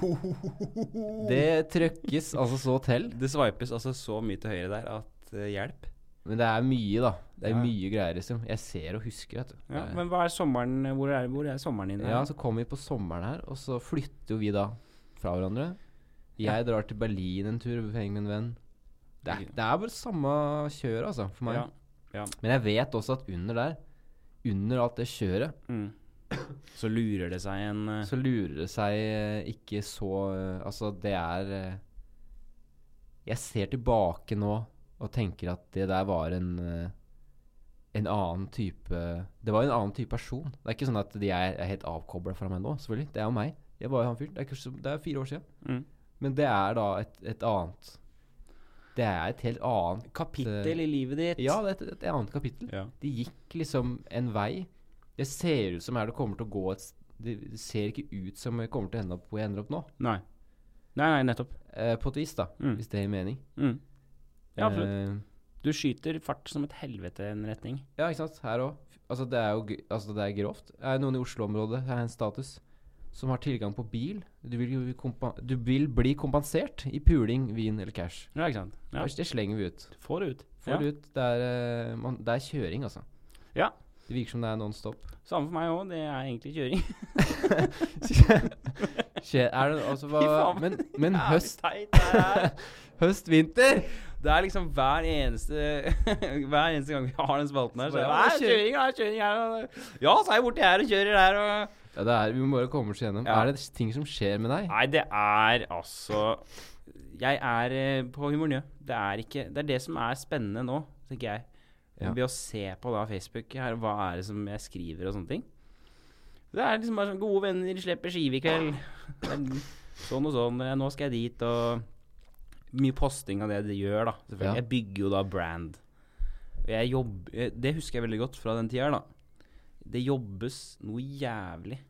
Det trøkkes altså så til. Det swipes altså så mye til høyre der at eh, hjelp. Men det er mye, da. Det er Ja. mye greier, liksom. Jeg ser og husker, vet du. Ja, Det er- men hva er sommeren Hvor er, hvor er sommeren din? Ja, så kommer vi på sommeren her, og så flytter jo vi da fra hverandre. Jeg drar til Berlin en tur med en venn. Det er, det er bare samme kjøret, altså, for meg. Ja. Ja. Men jeg vet også at under der, under alt det kjøret, Mm. [coughs] Så lurer det seg en uh, så lurer det seg uh, ikke så uh, Altså, det er Jeg ser tilbake nå og tenker at det der var en en annen type Det var en annen type person. Det er ikke sånn at de er, er helt avkobla fra meg nå, selvfølgelig. Det er jo meg. Jeg var jo han fyren. Det, det er fire år siden. mm. Men det er da et, et annet Det er et helt annet kapittel i livet ditt. Ja, det er et, et annet kapittel. Ja. Det gikk liksom en vei. Det ser ut som her det kommer til å gå et Det det ser ikke ut som jeg kommer til å ende opp hvor jeg ender opp nå. Nei. Nei, nei, nettopp. Eh, på et vis, da. Mm. Hvis det gir mening. Mm. Ja, absolutt. Eh, Du skyter fart som et helvete i en retning. ja, ikke sant. Her òg. Altså, det er jo altså, det er grovt. Er noen i Oslo-området, her er en status, som har tilgang på bil Du vil, du vil bli kompensert i puling, vin eller cash. Ja, ikke sant. Ja. Det slenger vi ut. Får det ut. Får ja. det ut. Det er, eh, man, det er kjøring, altså. Ja. Det virker som det er non stop. Samme for meg òg. Det er egentlig kjøring. [laughs] Er det altså hva [laughs] Men, men høst, teit det er. [laughs] høst, vinter Det er liksom hver eneste Hver eneste gang vi har den spalten her, så er det kjøring, ja, kjøring her Ja, så er jeg borti her og kjører her og Ja, det er, Vi må bare komme oss gjennom. Ja. Er det ting som skjer med deg? Nei, det er altså Jeg er eh, på Humor Njø. Det er ikke Det er det som er spennende nå, tenker jeg. Ja. Ved å se på da Facebook her, hva er det som jeg skriver og sånne ting. Det er liksom bare sånn Gode venner slipper skive i kveld. Sånn og sånn. eh, Nå skal jeg dit og Mye posting av det de gjør, da. Selvfølgelig. Ja. Jeg bygger jo da brand. Jeg jobber eh, Det husker jeg veldig godt fra den tida, da. Det jobbes noe jævlig.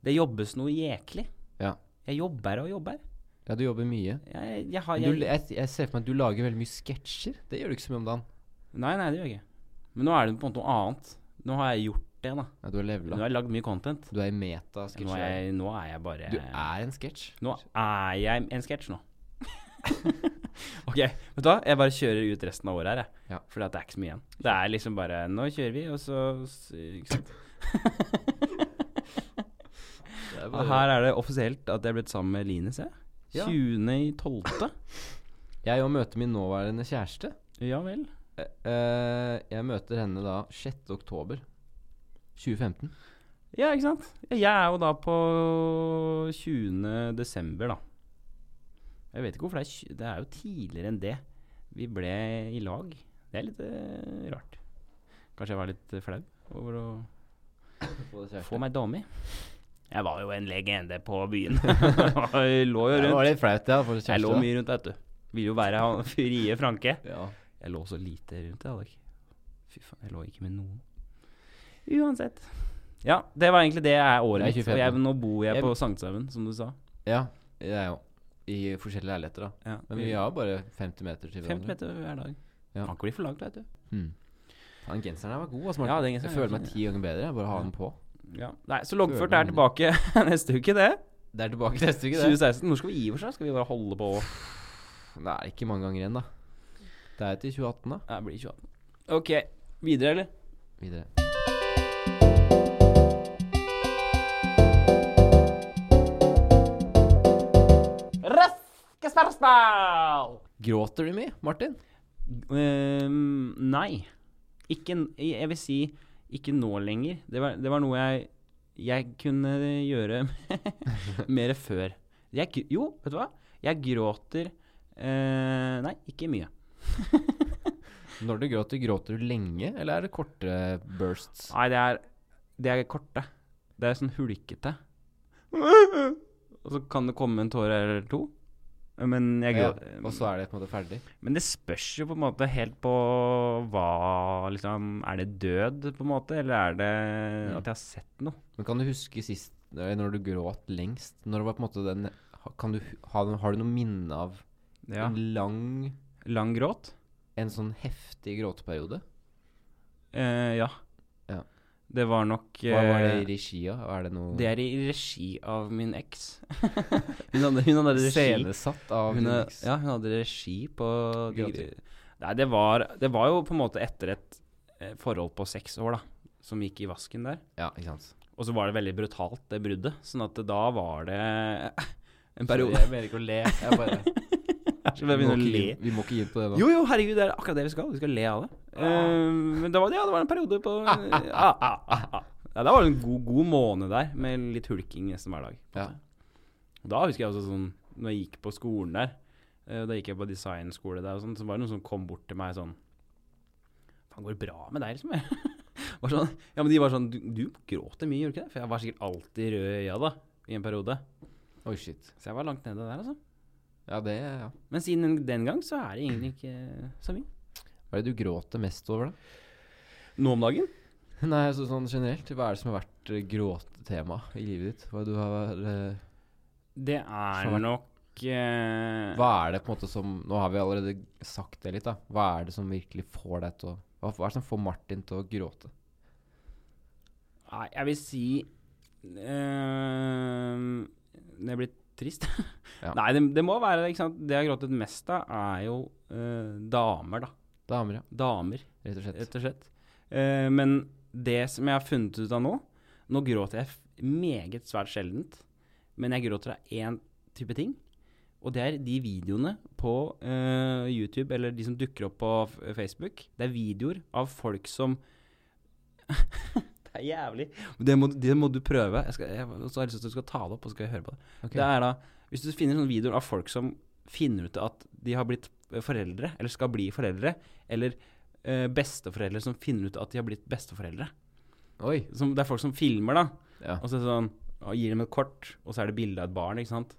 Det jobbes noe jæklig. Ja. Jeg jobber og jobber. Ja, du jobber mye. Jeg, jeg har jeg, du, jeg, ser for meg at du lager veldig mye sketsjer. Det gjør du ikke så mye om dagen. Nei, nei, det gjør jeg ikke. Men nå er det på en måte noe annet. Nå har jeg gjort det, da. Ja, du har Nå har jeg lagd mye content. Du er i Nå meta-sketsjer. er nå er jeg bare Du er en sketsj. Nå er jeg en sketsj nå. [laughs] ok, vet du hva? Jeg bare kjører ut resten av året her, jeg. Ja. For det er ikke så mye igjen. Det er liksom bare Nå kjører vi, og så Ikke sant. Er [laughs] Og bare- her er det offisielt at jeg er blitt sammen med Line, se. Ja. 20.12. [laughs] Jeg òg møter min nåværende kjæreste. Ja vel. Eh, jeg møter henne da 6. oktober 2015. Ja, ikke sant? Jeg er jo da på 20. desember, da. Jeg vet ikke hvorfor det er Det er jo tidligere enn det. Vi ble i lag. Det er litt uh, rart. Kanskje jeg var litt eh, flau over å få meg dame. i. Jeg var jo en legende på byen. [laughs] jeg lå jo rundt. Det var litt flaut, ja. For Jeg lå mye rundt, vet du. Ville jo være han [laughs] frie Franke. Ja. Jeg lå så lite rundt, jeg, Alek. Fy faen, jeg lå ikke med noen. Uansett. Ja, det var egentlig det jeg er året mitt. Og jeg, nå bor jeg Jeg- på Sankthanshaugen, som du sa. ja. Jeg jo i forskjellige leiligheter, da. Ja. Men vi har bare 50 meter til 50 hverandre. meter hver dag. Ja. Kan ikke bli for langt, vet du. Hmm. Den genseren her var god, altså, Martin. Ja, den genseren jeg er føler meg fin, ti ganger bedre. Jeg bare ha Ja. den på. Ja. Nei, så loggført er tilbake [laughs] neste uke, det. Det er tilbake neste uke, det. 2016. Når skal vi gi oss, da? Skal vi bare holde på? Det er ikke mange ganger igjen, da. Det er til 2018, da. Det blir 2018. Ok. Videre, eller? Videre. Spørsmål! Gråter du mye, Martin? Ehm, nei. Ikke Jeg vil si ikke nå lenger. Det var, det var noe jeg jeg kunne gjøre [laughs] mer før. Jeg, jo, vet du hva? Jeg gråter uh, Nei, ikke mye. [laughs] Når du gråter, gråter du lenge, eller er det korte bursts? Nei, det er, det er korte. Det er sånn hulkete. [laughs] Og så kan det komme en tåre eller to. Men, jeg, Ja, og så er det på en måte ferdig. men det spørs jo på en måte helt på hva liksom Er det død, på en måte, eller er det Mm. at jeg har sett noe? Men kan du huske sist eh, når du gråt lengst? Når det var på en måte den kan du, ha, Har du noe minne av Ja. en lang Lang gråt? En sånn heftig gråteperiode? Eh, ja. Det var nok Hva var det eh, i regi av? Er det noe Det er i regi av min eks. [laughs] hun, hadde, hun hadde regi scenesatt av hun, din eks? Ja, hun hadde regi på de, Nei, det var, det var jo på en måte etter et eh, forhold på seks år, da. Som gikk i vasken der. Ja, ikke sant. Og så var det veldig brutalt, det bruddet. Sånn at da var det en periode jeg mener ikke å le. Jeg bare [laughs] [laughs] vi, må ikke, vi må ikke inn på det nå. Jo, jo, herregud, det er akkurat det vi skal. Vi skal le av det. Uh, men det var, ja, det var en periode på ah, ah. Ja, Da var det en god, god måned der, med litt hulking nesten hver dag. Ja. Da husker jeg også sånn Når jeg gikk på skolen der, eh, da gikk jeg på designskole der, og sånt, så var det noen som kom bort til meg sånn Faen, går det bra med deg, liksom? [laughs] var sånn, ja, men de var sånn Du, du gråter mye, gjør du ikke det? For jeg var sikkert alltid rød i øya da, i en periode. Oi, shit. Så jeg var langt nede der, altså. Ja, det ja. Men siden den gang så er det egentlig ikke så mye. Hva er det du gråter mest over, da? Nå om dagen? [laughs] Nei, altså sånn generelt. Hva er det som har vært eh, gråtetema i livet ditt? Hva, du har, eh, Det er nok uh, hva er det på en måte som Nå har vi allerede sagt det litt, da. Hva er det som virkelig får deg til å Hva, er det som får Martin til å gråte? Nei, jeg vil si eh, Det blir trist. Ja. [laughs] Nei, det, det må være ikke sant? Det jeg har gråtet mest av, er jo eh, damer, da. Damer, ja. Damer, Rett og slett. rett og slett. Eh, men det som jeg har funnet ut av nå Nå gråter jeg meget svært sjeldent, men jeg gråter av én type ting. Og det er de videoene på eh, YouTube, eller de som dukker opp på Facebook. Det er videoer av folk som [laughs] Det er jævlig. Det må, det må du prøve. Jeg, skal, jeg, så har jeg lyst til at du skal ta det opp, og så skal jeg høre på det. Okay. Det er da Hvis du finner sånne videoer av folk som finner ut at de har blitt foreldre, eller skal bli foreldre, eller eh, besteforeldre som finner ut at de har blitt besteforeldre. Oi. Som, det er folk som filmer, da. Ja. Og så sånn, og gir dem et kort, og så er det bilde av et barn. ikke sant?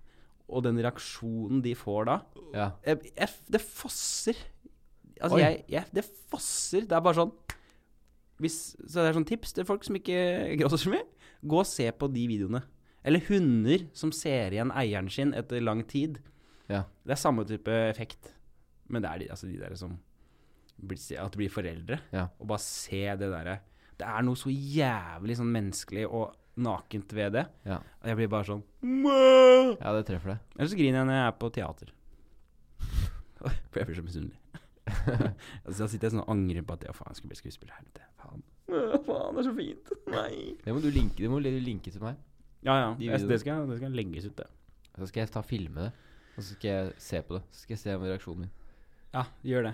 Og den reaksjonen de får da ja. jeg, jeg, Det fosser. Altså, jeg, jeg Det fosser. Det er bare sånn hvis, Så det er sånn tips til folk som ikke [laughs] gråter så mye. Gå og se på de videoene. Eller hunder som ser igjen eieren sin etter lang tid. Ja. Det er samme type effekt. Men det er de, altså de der som blir, At det blir foreldre. Ja. Og bare se det derre Det er noe så jævlig sånn menneskelig og nakent ved det. Ja. Og jeg blir bare sånn ja, det treffer deg. Eller så griner jeg når jeg er på teater. [laughs] Jeg blir så misunnelig. [laughs] altså, da sitter jeg sånn og angrer på at ja, faen, jeg skulle bli skuespiller. Helvete. Faen. Ja, [laughs] faen, det er så fint. Nei. Det må du linke, det må du linke til meg. Ja, ja. De Jeg, det, skal, det skal legges ut, det. Så skal jeg ta filme det. Og så skal jeg se på det. Så skal jeg se om reaksjonen min. Ja, gjør det.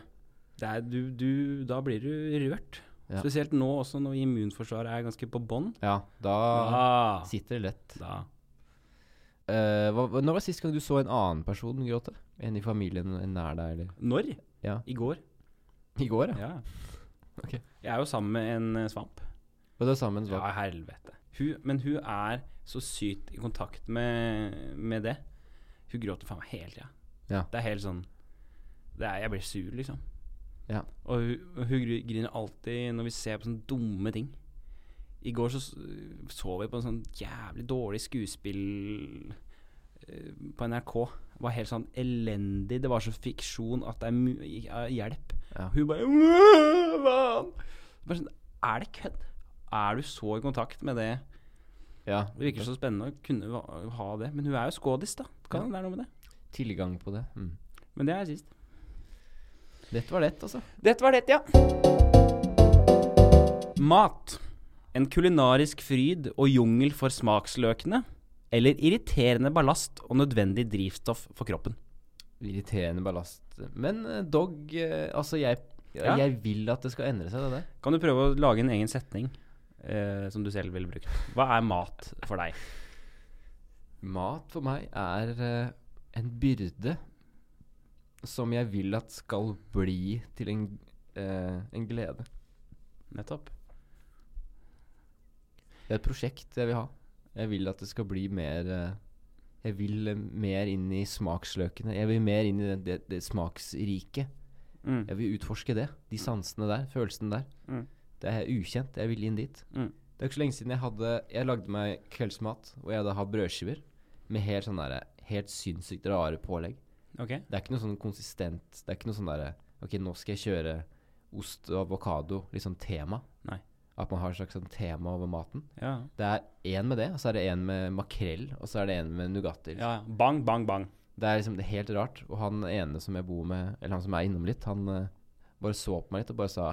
det er, du, du, da blir du rørt. Ja. Spesielt nå også, når immunforsvaret er ganske på bånn. Ja, da Da, sitter det lett. da. Uh, hva- når var sist gang du så en annen person gråte? En i familien, nær deg, eller? Når? Ja. I går. I går, ja. Ok. Jeg er jo sammen med en eh, svamp. Og det er sammen, så Ja, helvete. Hun, men hun er så sykt i kontakt med, med det. Hun gråter faen meg hele tida. Ja. Det er helt sånn det er, Jeg blir sur, liksom. Ja. Og hun, og hun gr- griner alltid når vi ser på sånne dumme ting. I går så s- så vi på en sånn jævlig dårlig skuespill på NRK. Var helt sånn elendig. Det var så fiksjon at det er hjelp. Ja. Hun bare «Åh! Bare sånn, Er det kødd? Er du så i kontakt med det? ja. Det virker så spennende å kunne ha det. Men hun er jo skådis, da. Kan Ja. det er noe med det. Tilgang på det. Mm. Men det er sist. Dette var lett, altså. Dette var det, ja. Mat. En kulinarisk fryd og jungel for smaksløkene. Eller irriterende ballast og nødvendig drivstoff for kroppen. Irriterende ballast. Men eh, dog eh, Altså, jeg, Ja. jeg vil at det skal endre seg, det der. Kan du prøve å lage en egen setning eh, som du selv ville brukt? Hva er mat for deg? Mat for meg er eh, en byrde som jeg vil at skal bli til en, eh, en glede. Nettopp. Det er et prosjekt jeg vil ha. Jeg vil at det skal bli mer eh, Jeg vil eh, mer inn i smaksløkene. Jeg vil mer inn i det, det, det smaksrike. Mm. Jeg vil utforske det. De sansene der. Følelsene der. Mm. Det er ukjent. Jeg vil inn dit. Mm. Det er ikke så lenge siden jeg hadde Jeg lagde meg kveldsmat og jeg hadde hatt brødskiver med helt sånn derre Helt sinnssykt rare pålegg. Okay. Det er ikke noe sånn konsistent Det er ikke noe sånn derre Ok, nå skal jeg kjøre ost og avokado, liksom tema. At man har et slags sånn tema over maten. Ja. Det er én med det, og så er det én med makrell, og så er det én med Nugatti. Liksom. ja. Bang, bang, bang. Det er liksom det er helt rart. Og han ene som jeg bor med, eller han som er innom litt, han uh, bare så på meg litt og bare sa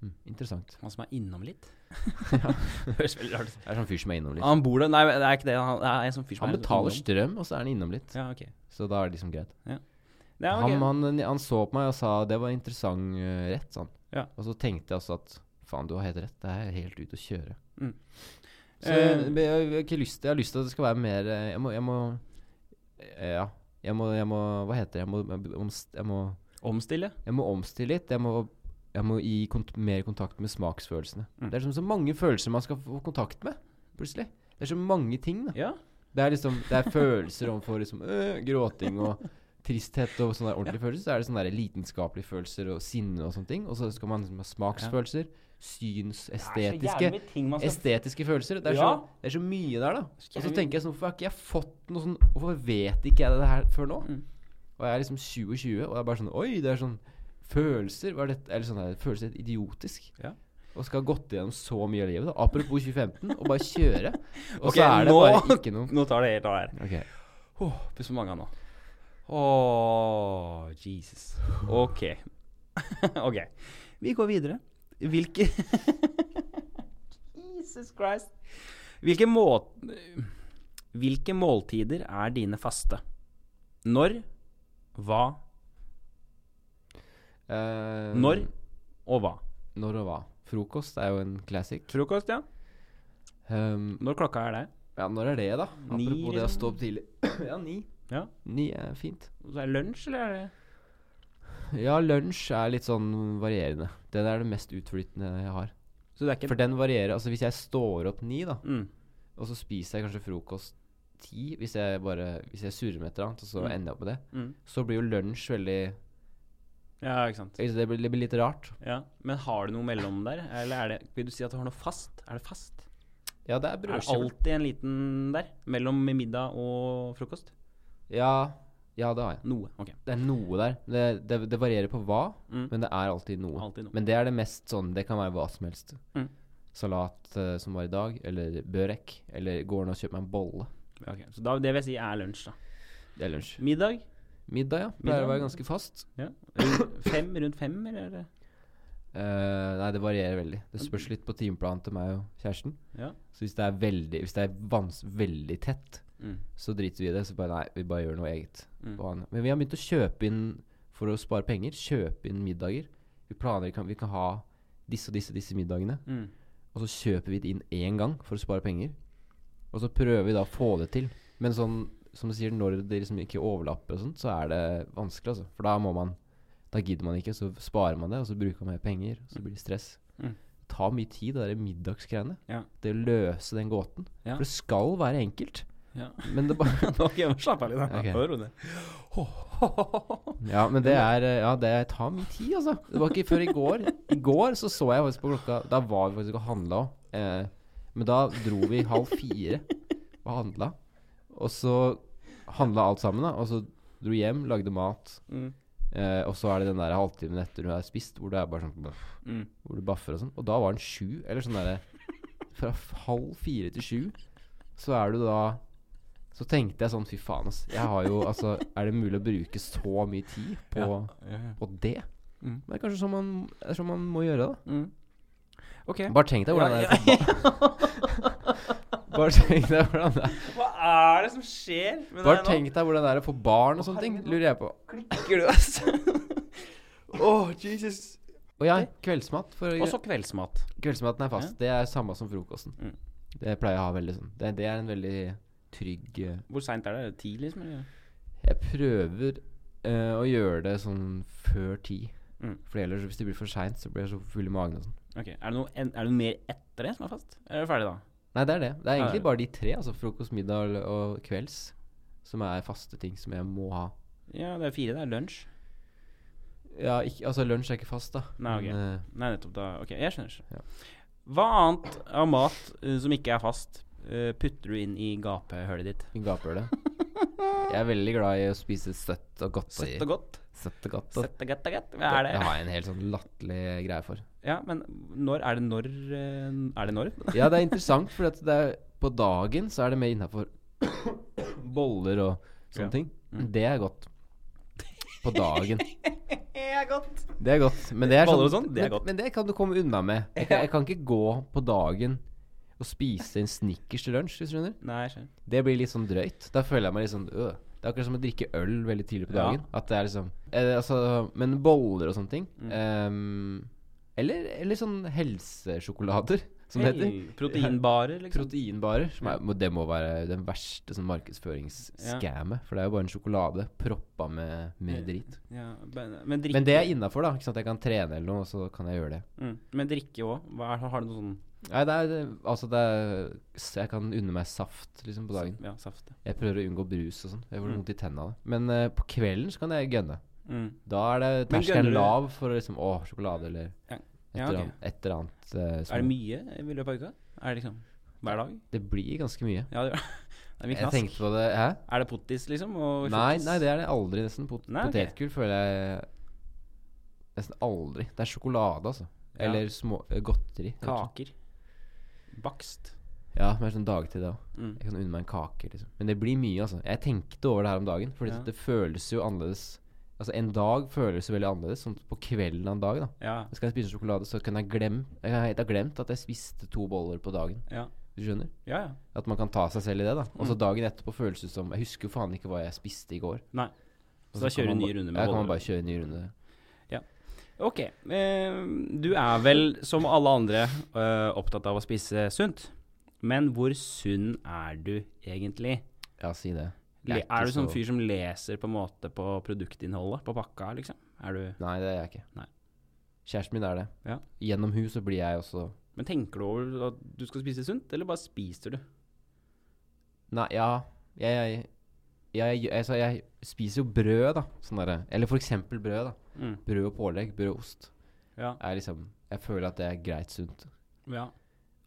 hm, interessant. Han som er innom litt. [laughs] Det høres veldig rart ut. Det er sånn fyr som er innom litt. Han bor der Nei, det er ikke det. Han, det er en sånn fyr som Han er betaler innom. strøm, og så er han innom litt. Ja, ok. Så da er det liksom greit. Ja, ok. Han, han, han så på meg og sa det var interessant uh, rett, sånn. Ja. Og så tenkte jeg også at faen, du har helt rett, det er helt ute å kjøre. Mm. Så Eh. jeg, jeg, har ikke lyst, jeg har lyst til at det skal være mer eh, Jeg må, jeg må eh, Ja. Jeg må, jeg må Hva heter det? Jeg må, jeg må, Omstille? jeg må omstille litt. Jeg må, jeg må gi kont mer kontakt med smaksfølelsene. Mm. Det er liksom så mange følelser man skal få kontakt med, plutselig. Det er så mange ting, da. Ja. Det er liksom Det er følelser overfor liksom øh, gråting og tristhet og sånne ordentlige ordentlige følelser. Så er det sånne lidenskapelige følelser og sinne og sånne ting. Og så skal man liksom ha smaksfølelser. Syns, estetiske skal... Estetiske følelser. Det er, Ja. så, det er så mye der, da. Og så tenker jeg sånn Hvorfor har ikke jeg fått noe sånn Hvorfor vet ikke jeg det her før nå? Mm. Og jeg er liksom 20-20, og jeg er bare sånn Oi, det er sånn Følelser Hva er dette? Eller sånn der, Følelser er idiotisk. Ja. Og skal ha gått igjennom så mye av livet. da Apropos 2015, og bare kjøre. [laughs] Og okay, så er det nå- bare ikke noe Nå tar det helt av her. Okay. Oh, Pust på magen nå. Åh, Jesus. Ok. [laughs] ok. Vi går videre. Hvilke [laughs] Jesus Christ. Hvilke, må Hvilke måltider er dine faste? Når? Hva? Uh, Når? Og hva? Når og hva? Frokost er jo en classic. Frokost, ja. Um, Når klokka er det? ja, når er det, da? Ni, Apropos det å liksom? stå opp tidlig. ja, ni. Ja. Ni er fint. Så er det lunsj, eller er det Ja, lunsj er litt sånn varierende. Den er det mest utflytende jeg har. Så det er ikke For den varierer. Altså hvis jeg står opp ni, da, mm. og så spiser jeg kanskje frokost ti Hvis jeg bare Hvis jeg surrer med et eller annet, og så Mm. ender jeg opp med det, Mm. så blir jo lunsj veldig Ja, ikke sant. Det blir, det blir litt rart. Ja. Men har du noe mellom der? Eller er det Vil du si at du har noe fast? Er det fast? Ja, det er Er det alltid en liten der? Mellom middag og frokost? Ja, ja, det har jeg. Noe. Ok. Det er noe der. Det, det, det varierer på hva, Mm. men det er alltid noe. Alltid noe. Men det er det mest sånn Det kan være hva som helst. Mm. Salat eh, som var i dag, eller børek. Eller går ned og kjøper meg en bolle. Ok, Så da, det vil jeg si er lunsj, da. Det er lunsj. Middag? Middag, ja. Pleier Middag. å være ganske fast. Ja. Rundt fem? Rundt fem, eller? er Eh, nei, det varierer veldig. Det spørs litt på timeplanen til meg og kjæresten. Ja. Så hvis det er veldig Hvis det er vans veldig tett, Mm. så driter vi i det. Så bare nei, vi bare gjør noe eget. Mm. Men vi har begynt å kjøpe inn for å spare penger. Kjøpe inn middager. Vi planer kan, vi kan ha disse og disse disse middagene. Mm. Og så kjøper vi det inn én gang for å spare penger. Og så prøver vi da å få det til. Men sånn som du sier, når det liksom ikke overlapper og sånt, så er det vanskelig, altså. For da må man Da gidder man ikke, så sparer man det, og så bruker man mer penger. Og så blir det stress. Mm. Tar mye tid, det der middagsgreiene. Ja. Det å løse den gåten. Ja. For det skal være enkelt. Ja. Men det bare [laughs] slapp av litt. da. Ok. Hør det. [laughs] Ja, men det er eh, Ja, det tar mye tid, altså. Det var ikke før i går. I går så så jeg faktisk på klokka Da var vi faktisk og handla òg. Eh, men da dro vi halv fire og handla. Og så handla alt sammen, da. Og så dro hjem, lagde mat. Mm. Eh, og så er det den der halvtimen etter du har spist, hvor du er bare sånn Mm. Hvor du baffer og sånn. Og da var den sju. Eller sånn derre Fra halv fire til sju, så er du da Så tenkte jeg sånn, fy faen, ass. Jeg har jo Altså, er det mulig å bruke så mye tid på, Ja, ja. på det? Mm. Det er kanskje sånn man, sånn man må gjøre det. Mm. Ok. Bare tenk deg hvordan det er [laughs] Bare tenk deg hvordan det er Hva er det som skjer med Bare tenk deg hvordan det er å få barn og sånne ting. Lurer jeg på. Klikker du, altså? [laughs] Åh, Jesus. Og ja, kveldsmat. Og så kveldsmat. Kveldsmaten er fast. Det er samme som frokosten. Mm. Det pleier jeg å ha veldig sånn. Det, det er en veldig trygg eh, Hvor seint er det? Er det Ti, liksom? Eller? Jeg prøver uh, å gjøre det sånn før ti. Mm. For ellers, hvis det blir for seint, så blir jeg så full i magen og sånn. Ok, Er det noe, en, er det noe mer etter det som er fast? Eller er du ferdig da? Nei, det er det. Det er egentlig bare de tre. Altså frokost, middag og, kvelds. som er faste ting som jeg må ha. Ja, det er fire. Det er lunsj. Ja, ikke, altså lunsj er ikke fast, da. Nei, ok. Men, uh, Nei, nettopp da. Ok, jeg skjønner. Ja. Hva annet av mat uh, som ikke er fast, eh, putter du inn i gapehullet ditt? I gapehullet. Jeg er veldig glad i å spise søtt og godt. Søtt og godt? Søtt og godt. Søtt og godt og godt? Hva er det? Det har jeg en helt sånn latterlig greie for. Ja, men når Er det når eh, Er det når? Ja, det er interessant, for det er, på dagen så er det mer innafor [coughs] boller og sånne Ja. ting. Mm. Det er godt. På dagen. [laughs] Det er godt. Det er godt. Men det er sånn, sånn, det er men, men det kan du komme unna med. Jeg kan, jeg kan ikke gå på dagen og spise en Snickers til lunsj, hvis du skjønner. Nei, jeg skjønner. Det blir litt sånn drøyt. Da føler jeg meg litt sånn øh. Det er akkurat som å drikke øl veldig tidlig på Ja. dagen. At det er liksom eh, Altså, men boller og sånne ting Mm. um, eller, eller sånn helsesjokolader, som det heter. Proteinbarer, liksom. Proteinbarer. Som er, det må være den verste sånn markedsføringsscammet. For det er jo bare en sjokolade proppa med, med drit. Ja, men, men Men det er innafor, da. Ikke sant? Jeg kan trene eller noe, så kan jeg gjøre det. mm. Men drikke òg? Har du noe sånn Nei, det er Altså, det er Jeg kan unne meg saft liksom på dagen. Ja, saft. ja. Jeg prøver å unngå brus og sånn. Jeg får Mm. vondt i tenna av det. Men uh, på kvelden så kan jeg gønne. Mm. Da er det terskelen lav for liksom Å, sjokolade eller Ja. et, eller annet, et eller annet. uh, Er det mye i løpet av uka? Er det liksom hver dag? Det blir ganske mye. Ja, det, [laughs] det er mye Jeg knask. tenkte på det Hæ? Er det pottis, liksom? Nei, nei, det er det aldri nesten. Pot Nei, okay. Potetgull føler jeg nesten aldri. Det er sjokolade, altså. Eller små eh, godteri. Kaker. Bakst. Ja, mer sånn dagtid da. Mm. Jeg kan unne meg en kake, liksom. Men det blir mye, altså. Jeg tenkte over det her om dagen, for Ja. det føles jo annerledes. Altså, en dag føles jo veldig annerledes. Sånn på kvelden av en dag, da. Ja. Skal jeg spise sjokolade, så kan jeg glemme Jeg helt ha glemt at jeg spiste to boller på dagen. Ja. Du skjønner? Ja, ja. At man kan ta seg selv i det, da. Og så Mm. dagen etterpå føles det som Jeg husker jo faen ikke hva jeg spiste i går. Nei. Så da kjører du en ny runde med boller? Ja, kan man bare kjøre en ny runde. Ok. Eh, du er vel, som alle andre, eh, opptatt av å spise sunt. Men hvor sunn er du egentlig? Ja, si det. Er, er du sånn så- fyr som leser på en måte på produktinnholdet på pakka, liksom? Er du Nei, det er jeg ikke. Nei. Kjæresten min er det. Ja. Gjennom hun så blir jeg også Men tenker du over at du skal spise sunt, eller bare spiser du? Nei, ja Jeg, jeg, jeg, altså, jeg spiser jo brød, da. Sånn der, Eller for eksempel brød, da. Mm. Brød og pålegg. Brød og ost. Ja. Liksom Jeg føler at det er greit sunt. Ja.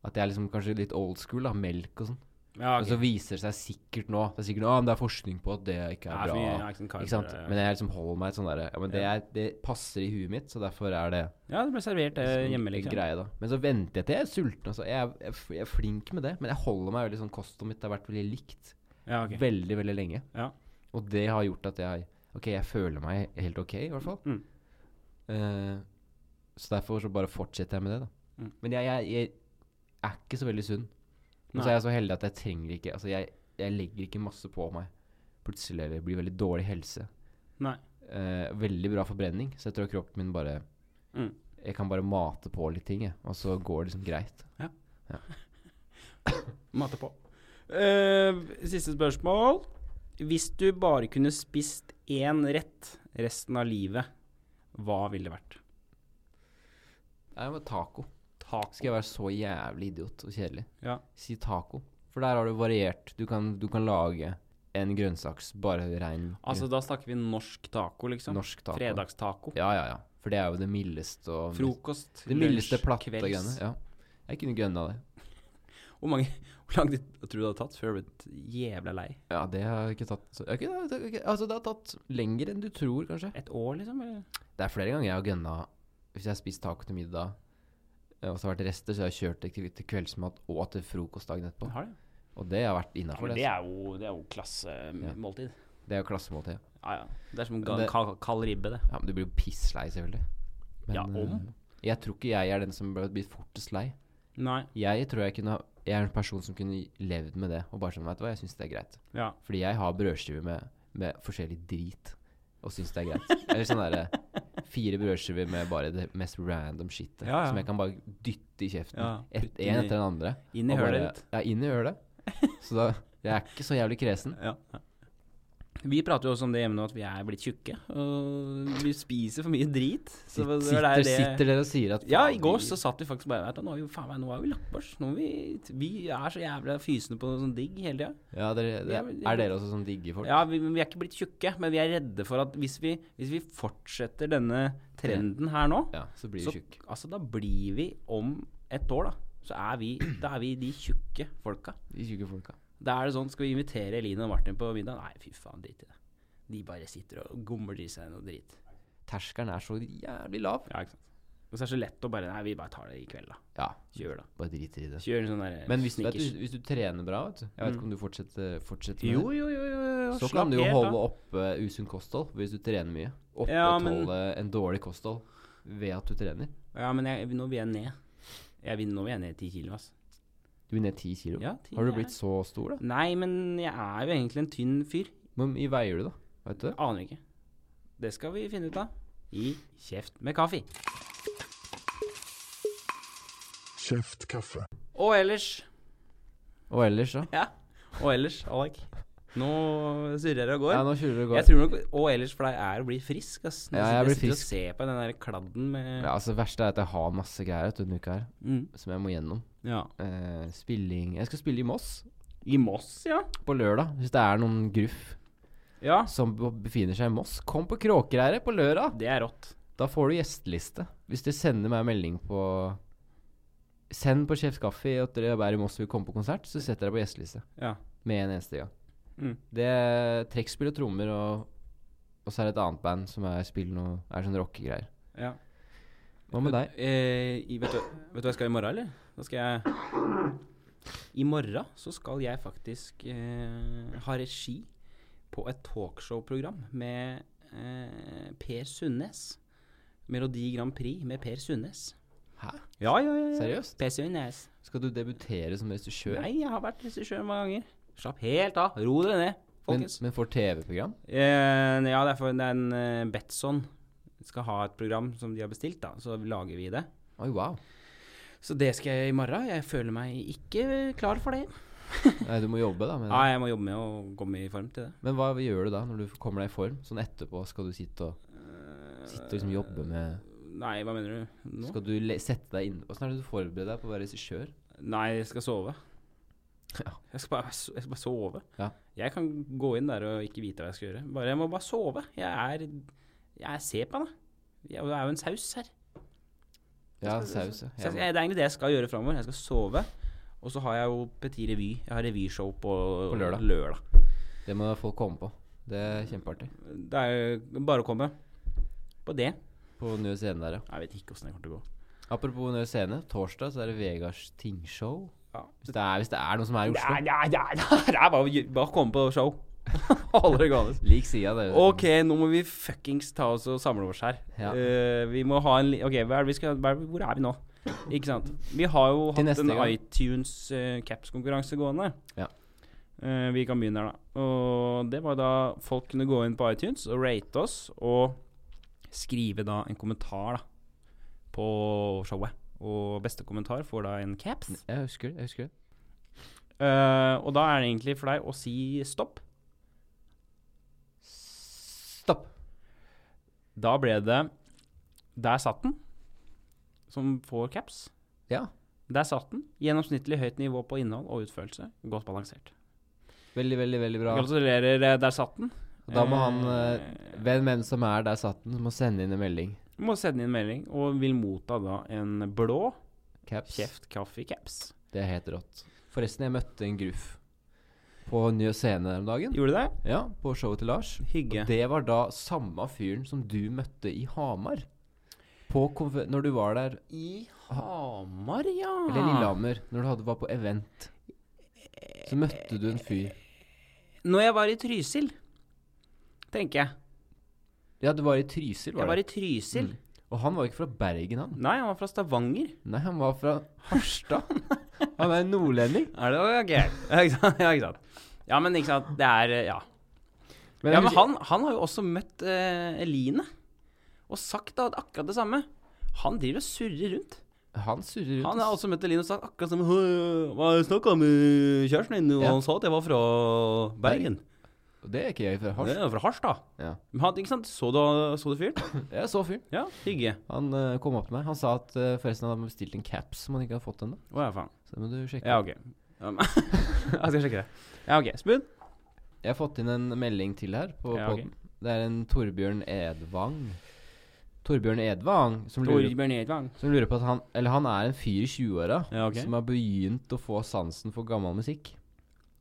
At jeg er liksom kanskje litt old school, da. Melk og sånn. ja Men så viser det seg sikkert nå Det er sikkert nå, men det er forskning på at det ikke er bra. Ikke sant? Men jeg liksom holder meg sånn derre Ja, men det, det passer i huet mitt, så derfor er det Ja, det ble servert det sånn hjemme, liksom. greie, da. Men så venter jeg til jeg er sulten. Altså. Jeg, er- jeg, er flink med det, men jeg holder meg veldig sånn Kostholdet mitt har vært veldig likt Ja, okay. veldig, veldig lenge. Ja. Og det har gjort at jeg Ok, jeg føler meg helt ok, i hvert fall. Mm. Uh, så derfor så bare fortsetter jeg med det, da. Mm. Men jeg, jeg, jeg er ikke så veldig sunn. Men så er jeg så heldig at jeg trenger ikke Altså, jeg, jeg legger ikke masse på meg plutselig, eller blir veldig dårlig helse. Nei. Uh, veldig bra forbrenning, så jeg tror kroppen min bare Mm. Jeg kan bare mate på litt ting, jeg, og så går det liksom greit. [coughs] Mate på. Eh, siste spørsmål. Hvis du bare kunne spist én rett resten av livet, hva ville det vært? Det er taco. Taco. Skal jeg være så jævlig idiot og kjedelig? Ja. Si taco. For der har du variert. Du kan, du kan lage en grønnsaks, bare rein Altså, da snakker vi norsk taco, liksom? norsk taco. Fredagstaco. Ja, ja, ja. For det er jo det mildeste og Frokost, Det mildeste platte kvelds. greiene. Ja. Jeg kunne gønna det. Hvor, mange, hvor lang tid tror du det hadde tatt før du ble jævla lei? Ja, det har jeg ikke tatt så, okay, det okay, Altså, det har tatt lenger enn du tror, kanskje. Et år, liksom? Eller? Det er flere ganger jeg har gønna Hvis jeg har spist taco til middag, eh, og så har det vært rester, så har jeg kjørt det til, til kveldsmat og til frokost dagen etterpå. Har det? Og det har vært Ja, innafor, Ja, det. det altså. er jo, det er jo klassemåltid. Det er jo klassemåltid. Ja, ja. Det er som en kald ribbe, det. Ja, men du blir jo pisslei, selvfølgelig. Men, Ja, om? eh, jeg tror ikke jeg er den som blir fortest lei. Nei. Jeg tror jeg kunne Jeg er en person som kunne levd med det. Og bare sånn, vet du hva, jeg syns det er greit. Ja. Fordi jeg har brødskiver med, med forskjellig drit, og syns det er greit. Eller sånn derre fire brødskiver med bare det mest random shitet. Ja, ja. Som jeg kan bare dytte i kjeften. Ja, Et, en etter den andre. Inn i hølet ditt. Ja, inn i hølet. Så da Jeg er ikke så jævlig kresen. Ja. ja. Vi prater jo også om det hjemme nå, at vi er blitt tjukke. Og vi spiser for mye drit. Så det sitter, er det sitter dere og sier at Ja, i går så satt vi faktisk bare vet du, Nå har vi, faen, meg, nå har vi har vi, vi er så jævla fysende på sånn digg hele tida. ja, dere, det, Er dere også sånn digge folk? Ja, vi, vi er ikke blitt tjukke, men vi er redde for at hvis vi, hvis vi fortsetter denne trenden her nå, Ja, så blir vi tjukke. altså, da blir vi om et år, da. Så er vi, da er vi de tjukke folka. De tjukke folka. Da er det sånn, skal vi invitere Eline og Martin på middag? Nei, fy faen, drit i det. De bare sitter og gomler i seg noe drit. Terskelen er så jævlig lav. Ja, ikke sant. Og så er det så lett å bare Nei, vi bare tar det i kveld, da. Ja, Kjør, da. bare driter i det. Kjør en sånn der Men hvis, vet du, hvis du trener bra, vet du Jeg vet Mm. ikke om du fortsetter, fortsetter med Jo, det. jo, jo, jo, jo. Så kan du jo holde av. oppe usunt kosthold hvis du trener mye. Ja, Opprettholde en dårlig kosthold ved at du trener. Ja, men jeg, nå vil jeg ned. Jeg vil, nå vil jeg ned ti kilo, ass. Du er ned ti kilo. Ja, 10, Har du blitt så stor, da? Nei, men jeg er jo egentlig en tynn fyr. Hvor mye veier du, da? Vet du det? Aner ikke. Det skal vi finne ut av. I Kjeft med kaffe. Kjeft kaffe. Og ellers Og ellers, da? [laughs] Ja. Og ellers, Alek. Nå surrer det og går. Ja, nå surrer det og går. Jeg tror nok Og ellers for deg er å bli frisk, ass. Nå Ja, du jeg blir sitter frisk. og ser på den der kladden med Ja, altså Det verste er at jeg har masse greier denne uka her mm. som jeg må gjennom. Ja. Eh, spilling Jeg skal spille i Moss I Moss, ja. på lørdag. Hvis det er noen gruff Ja. som befinner seg i Moss, kom på Kråkereiret på lørdag. Det er rått. Da får du gjesteliste. Hvis du sender meg melding på Send på Sjef Skaffi at dere er i Moss og vil komme på konsert, så setter jeg på gjesteliste. Ja. Med en eneste gang. Mm. Det er trekkspill og trommer, og, og så er det et annet band som er spill noe Er sånn rockegreier. ja. Hva med deg? Eh, vet, du, vet du hva jeg skal i morgen, eller? Da skal jeg I morgen så skal jeg faktisk eh, ha regi på et talkshow-program med eh, Per Sundnes. Melodi Grand Prix med Per Sundnes. Hæ? Ja, ja, ja. Seriøst? Per Sundnes. Skal du debutere som regissør? Nei, jeg har vært regissør mange ganger. Slapp helt av. Ro dere ned, Men, folkens. men for TV-program? Eh, ja, det er for det er en eh, Betson skal ha et program som de har bestilt, da. Så lager vi det. Oi, wow. Så det skal jeg i morgen. Jeg føler meg ikke klar for det. [laughs] Nei, du må jobbe, da. Med Ja, jeg må jobbe med å komme i form til det. Men hva gjør du da, når du kommer deg i form? Sånn etterpå, skal du sitte og, sitte og liksom jobbe med Nei, hva mener du nå? Skal du sette deg inn Åssen er det du forbereder deg på å være regissør? Nei, jeg skal sove. [laughs] Ja. Jeg skal bare, jeg skal bare sove. Ja. Jeg kan gå inn der og ikke vite hva jeg skal gjøre. Bare, jeg må bare sove. Jeg er Jeg ser på henne. Jeg er jo en saus her. Ja, saus, ja. Det er egentlig det jeg skal gjøre framover. Jeg skal sove. Og så har jeg jo Petit Revy. Jeg har revyshow på, På lørdag. lørdag. Det må folk komme på. Det er kjempeartig. Det er bare å komme på det. På Nye Scene der, ja. Jeg vet ikke åssen det kommer til å gå. Apropos Nye Scene. Torsdag så er det Vegards Tingshow. Ja. Hvis det er, hvis det er noe som er i Oslo. Ja, ja, ja, ja. Det er bare å komme på show. [laughs] Det. [laughs] Lik sida, det. Ok, nå må vi fuckings ta oss og samle oss her. Ja. Uh, vi må ha en Ok, er skal, hvor er vi nå? Ikke sant? Vi har jo hatt en gang. iTunes uh, caps-konkurranse gående. Ja. Uh, vi kan begynne her, da. Og det var da folk kunne gå inn på iTunes og rate oss, og skrive da en kommentar da på showet. Og beste kommentar får da en caps. Jeg husker det. jeg husker det uh, og da er det egentlig for deg å si. Stopp! Da ble det Der satt den, som får caps. Ja. Der satt den. Gjennomsnittlig høyt nivå på innhold og utførelse. Godt balansert. Veldig, veldig, veldig bra. Gratulerer, eh, der satt den. Og da må han Eh, eh, Hvem hvem som er der satt den, må sende inn en melding. Må sende inn en melding, og vil motta da en blå Caps. kjeft kaffe caps. Det er helt rått. Forresten, jeg møtte en gruff på Nye Scene den dagen. Gjorde du det? Ja, på showet til Lars. Hygge. Og det var da samme fyren som du møtte i Hamar. På når du var der I Hamar, ja. Eller Lillehammer, når du hadde, var på event. Så møtte du en fyr. Når jeg var i Trysil, tenker jeg. Ja, du var i Trysil, var Jeg var var i Trysil. Mm. Og han var ikke fra Bergen, han. Nei, han var fra Stavanger. Nei, han var fra Harstad. [laughs] Han er nordlending. Er det ok? Ja, ikke sant? Ja, ikke sant? Ja, men ikke sant, det er Ja. Men ja, men han, han har jo også møtt uh, Eline og sagt da akkurat det samme. Han driver og surrer rundt. Han surrer rundt. Han har også møtt Eline og sagt akkurat som Hva «Hø, Jeg snakka med kjæresten din, og Ja. han sa at jeg var fra Bergen. Og det er ikke jeg fra Det Hasj. er fra Harstad. Ja. Men han- Ikke sant? Så du, så du fyren? Jeg så fyren. Ja, hygge. Han uh, kom opp til meg. Han sa at uh, forresten han hadde bestilt en caps som han ikke hadde fått ennå. Oh, ja, faen. Så det må du sjekke. Ja, ok. Um, [laughs] jeg skal sjekke det. Ja, ok. Spoon? Jeg har fått inn en melding til her på Ja, ok. poden. Det er en Torbjørn Edvang. Torbjørn Edvang som lurer, Torbjørn Edvang. som lurer på at han Eller han er en fyr i 20-åra Ja, ok. som har begynt å få sansen for gammel musikk.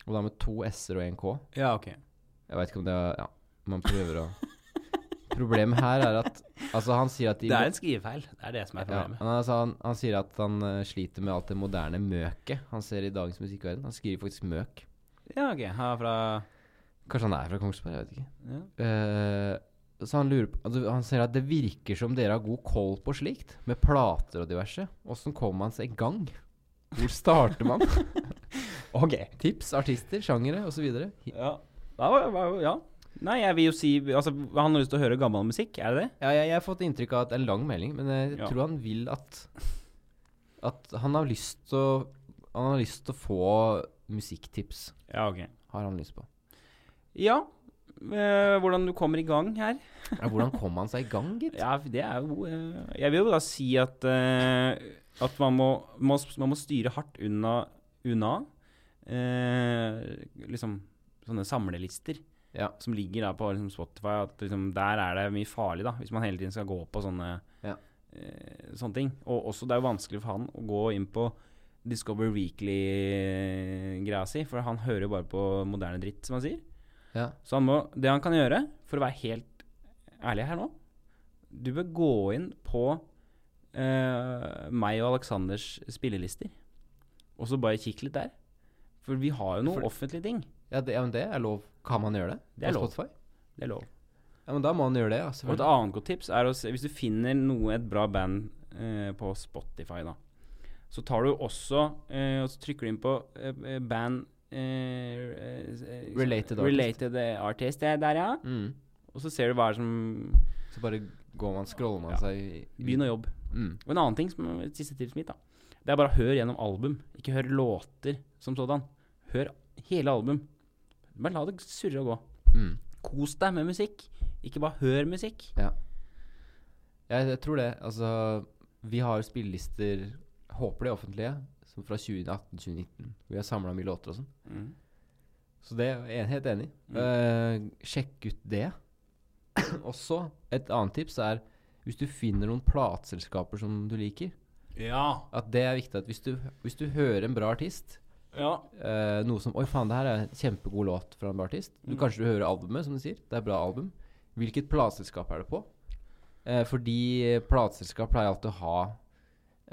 Og da med to s-er og en k. Ja, ok. Jeg veit ikke om det er Ja, man prøver å Problemet her er at Altså, han sier at de Det er en skrivefeil. Det er det som er ja, problemet. han, altså, han, han sier at han uh, sliter med alt det moderne møket han ser i dagens musikkverden. Han skriver faktisk møk. Ja, ok. Han er fra Kanskje han er fra Kongsberg, jeg vet ikke. ja. Uh, så han lurer på altså, Han sier at det virker som dere har god koll på slikt, med plater og diverse. Åssen kommer man seg i gang? Hvor starter man? [laughs] [laughs] Ok. Tips, artister, sjangere osv. Ja. Ja. Nei, jeg vil jo si Altså, han har lyst til å høre gammel musikk, er det det? Ja, jeg, jeg har fått inntrykk av at det er en lang melding, men jeg Ja. tror han vil at At han har lyst til å Han har lyst til å få musikktips. Ja, ok. Har han lyst på. Ja. Øh, hvordan du kommer i gang her? Ja, hvordan kom han seg i gang, gitt? [laughs] Ja, det er jo øh, Jeg vil jo da si at øh, At man må, må, man må styre hardt unna, unna liksom sånne samlelister Ja. som ligger da på liksom Spotify. At liksom, der er det mye farlig, da, hvis man hele tiden skal gå på sånne Ja. eh, sånne ting. Og også det er jo vanskelig for han å gå inn på Discover Weekly-greia si, for han hører jo bare på moderne dritt, som han sier. Ja. Så han må, det han kan gjøre, for å være helt ærlig her nå Du bør gå inn på eh, meg og Aleksanders spillelister, og så bare kikke litt der. For vi har jo noen For- offentlige ting. Ja, det, ja, men det er lov. Kan man gjøre det? Det er på lov. Spotify? Det er lov. Ja, men da må man gjøre det, ja. Og et annet godt tips er å se Hvis du finner noe, et bra band eh, på Spotify, da, så tar du også eh, Og så trykker du inn på eh, band eh, eh, Related artist. Related artist. Det er der, ja. Mm. Og så ser du hva er som Så bare går man, scroller man Ja. seg Begynn å jobbe. Mm. Og en annen ting, som er siste tipset mitt, da. Det er bare å høre gjennom album. Ikke hør låter som sådan. Hør hele album. Bare la det surre og gå. Mm. Kos deg med musikk. Ikke bare hør musikk. Ja. Jeg, jeg tror det. Altså, vi har spillelister, håper de er offentlige, som fra 2018-2019. Vi har samla mye låter og sånn. Mm. Så det er jeg helt enig i. Mm. Uh, sjekk ut det. [clears throat] Også et annet tips er hvis du finner noen plateselskaper som du liker, Ja. at det er viktig at hvis du, hvis du hører en bra artist Ja. Uh, Noe som Oi, faen, det her er en kjempegod låt fra en artist. Du Mm. Kanskje du hører albumet, som du sier. Det er bra album. Hvilket plateselskap er det på? Uh, fordi plateselskap pleier alltid å ha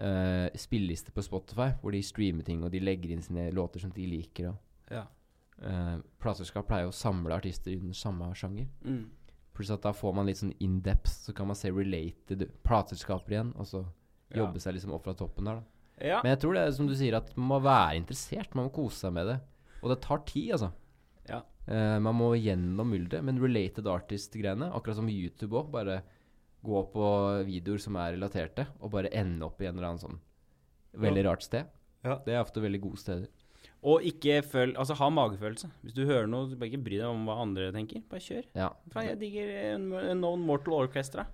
uh, spillelister på Spotify, hvor de streamer ting, og de legger inn sine låter som de liker. Og, ja. Uh, plateselskap pleier å samle artister under samme sjanger. Mm. Pluss at da får man litt sånn in depth, så kan man se related plateselskaper igjen, og så Ja. jobbe seg liksom opp fra toppen der, da. Ja. Men jeg tror det er som du sier, at man må være interessert. Man må kose seg med det. Og det tar tid, altså. Ja. Uh, man må gjennom mylderet. Men related artist-greiene, akkurat som YouTube òg, bare gå på videoer som er relaterte, og bare ende opp i en eller annen sånn veldig rart sted. Ja. Det er ofte veldig gode steder. Og ikke føl Altså, ha magefølelse. Hvis du hører noe, bare ikke bry deg om hva andre tenker. Bare kjør. Ja. Jeg digger uh, Non Mortal Orchestra.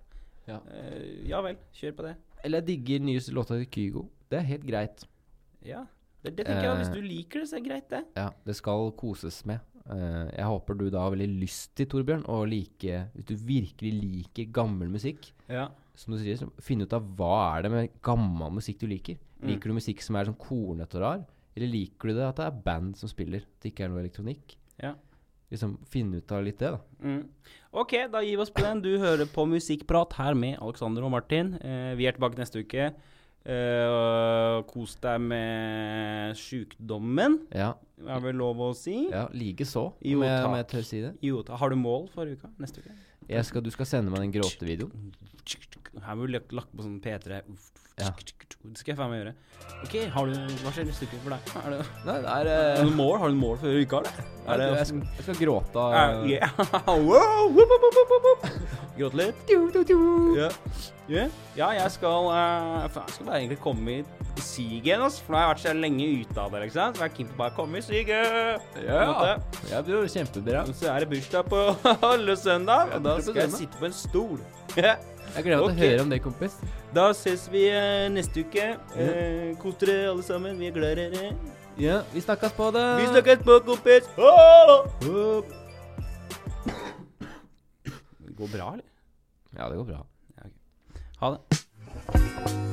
Ja. Uh, ja vel, kjør på det. Eller jeg digger nyeste låta til Kygo. Det er helt greit. Ja. Det, det tenker jeg. Hvis Eh. du liker det, så er det greit, det. Ja, det skal koses med. Eh, jeg håper du da har veldig lyst til, Torbjørn, å like Hvis du virkelig liker gammel musikk, Ja. som du sier, finne finn ut av hva er det med gammel musikk du liker. Mm. Liker du musikk som er sånn kornete og rar, eller liker du det at det er band som spiller, at det ikke er noe elektronikk? Ja. Liksom finne ut av litt det, da. Mm. Ok, da gir vi oss på den. Du hører på Musikkprat her med Alexander og Martin. Eh, vi er tilbake neste uke. Eh, kos deg med sjukdommen, Ja, er vel lov å si. ja likeså, om, om jeg tør si det. Jo, har du mål for uka? Neste uke? Skal, du skal sende meg den gråtevideoen. Her har vi lagt, lagt på sånn P3. Ja. Det skal jeg faen meg gjøre. Ok, har du, Hva skjer neste uke for deg? Er det, Nei, det er har eh, du mål? Har du mål for Er det jeg, skal, jeg skal gråte av Uh, yeah. [laughs] wow, whoop, whoop, whoop, whoop, Du, Gråte litt. Ja. Jeg skal uh, faen, Jeg skal bare egentlig komme i siget igjen. For nå har jeg vært så lenge ute av det, ikke sant. Så jeg er keen på bare å komme i siget. Ja, det er jo ja bror. Kjempebra. Så er det bursdag på [laughs] halve søndag, Ja, og da skal jeg sitte på en stol. [laughs] Ja. Jeg gleder meg til å høre om det, kompis. Da ses vi eh, neste uke. Eh, Kos dere alle sammen. Vi er glad i dere. Ja, vi snakkes på det. Vi snakkes på, kompis. Oh! Det går bra, eller? Ja, det går bra. Ha det.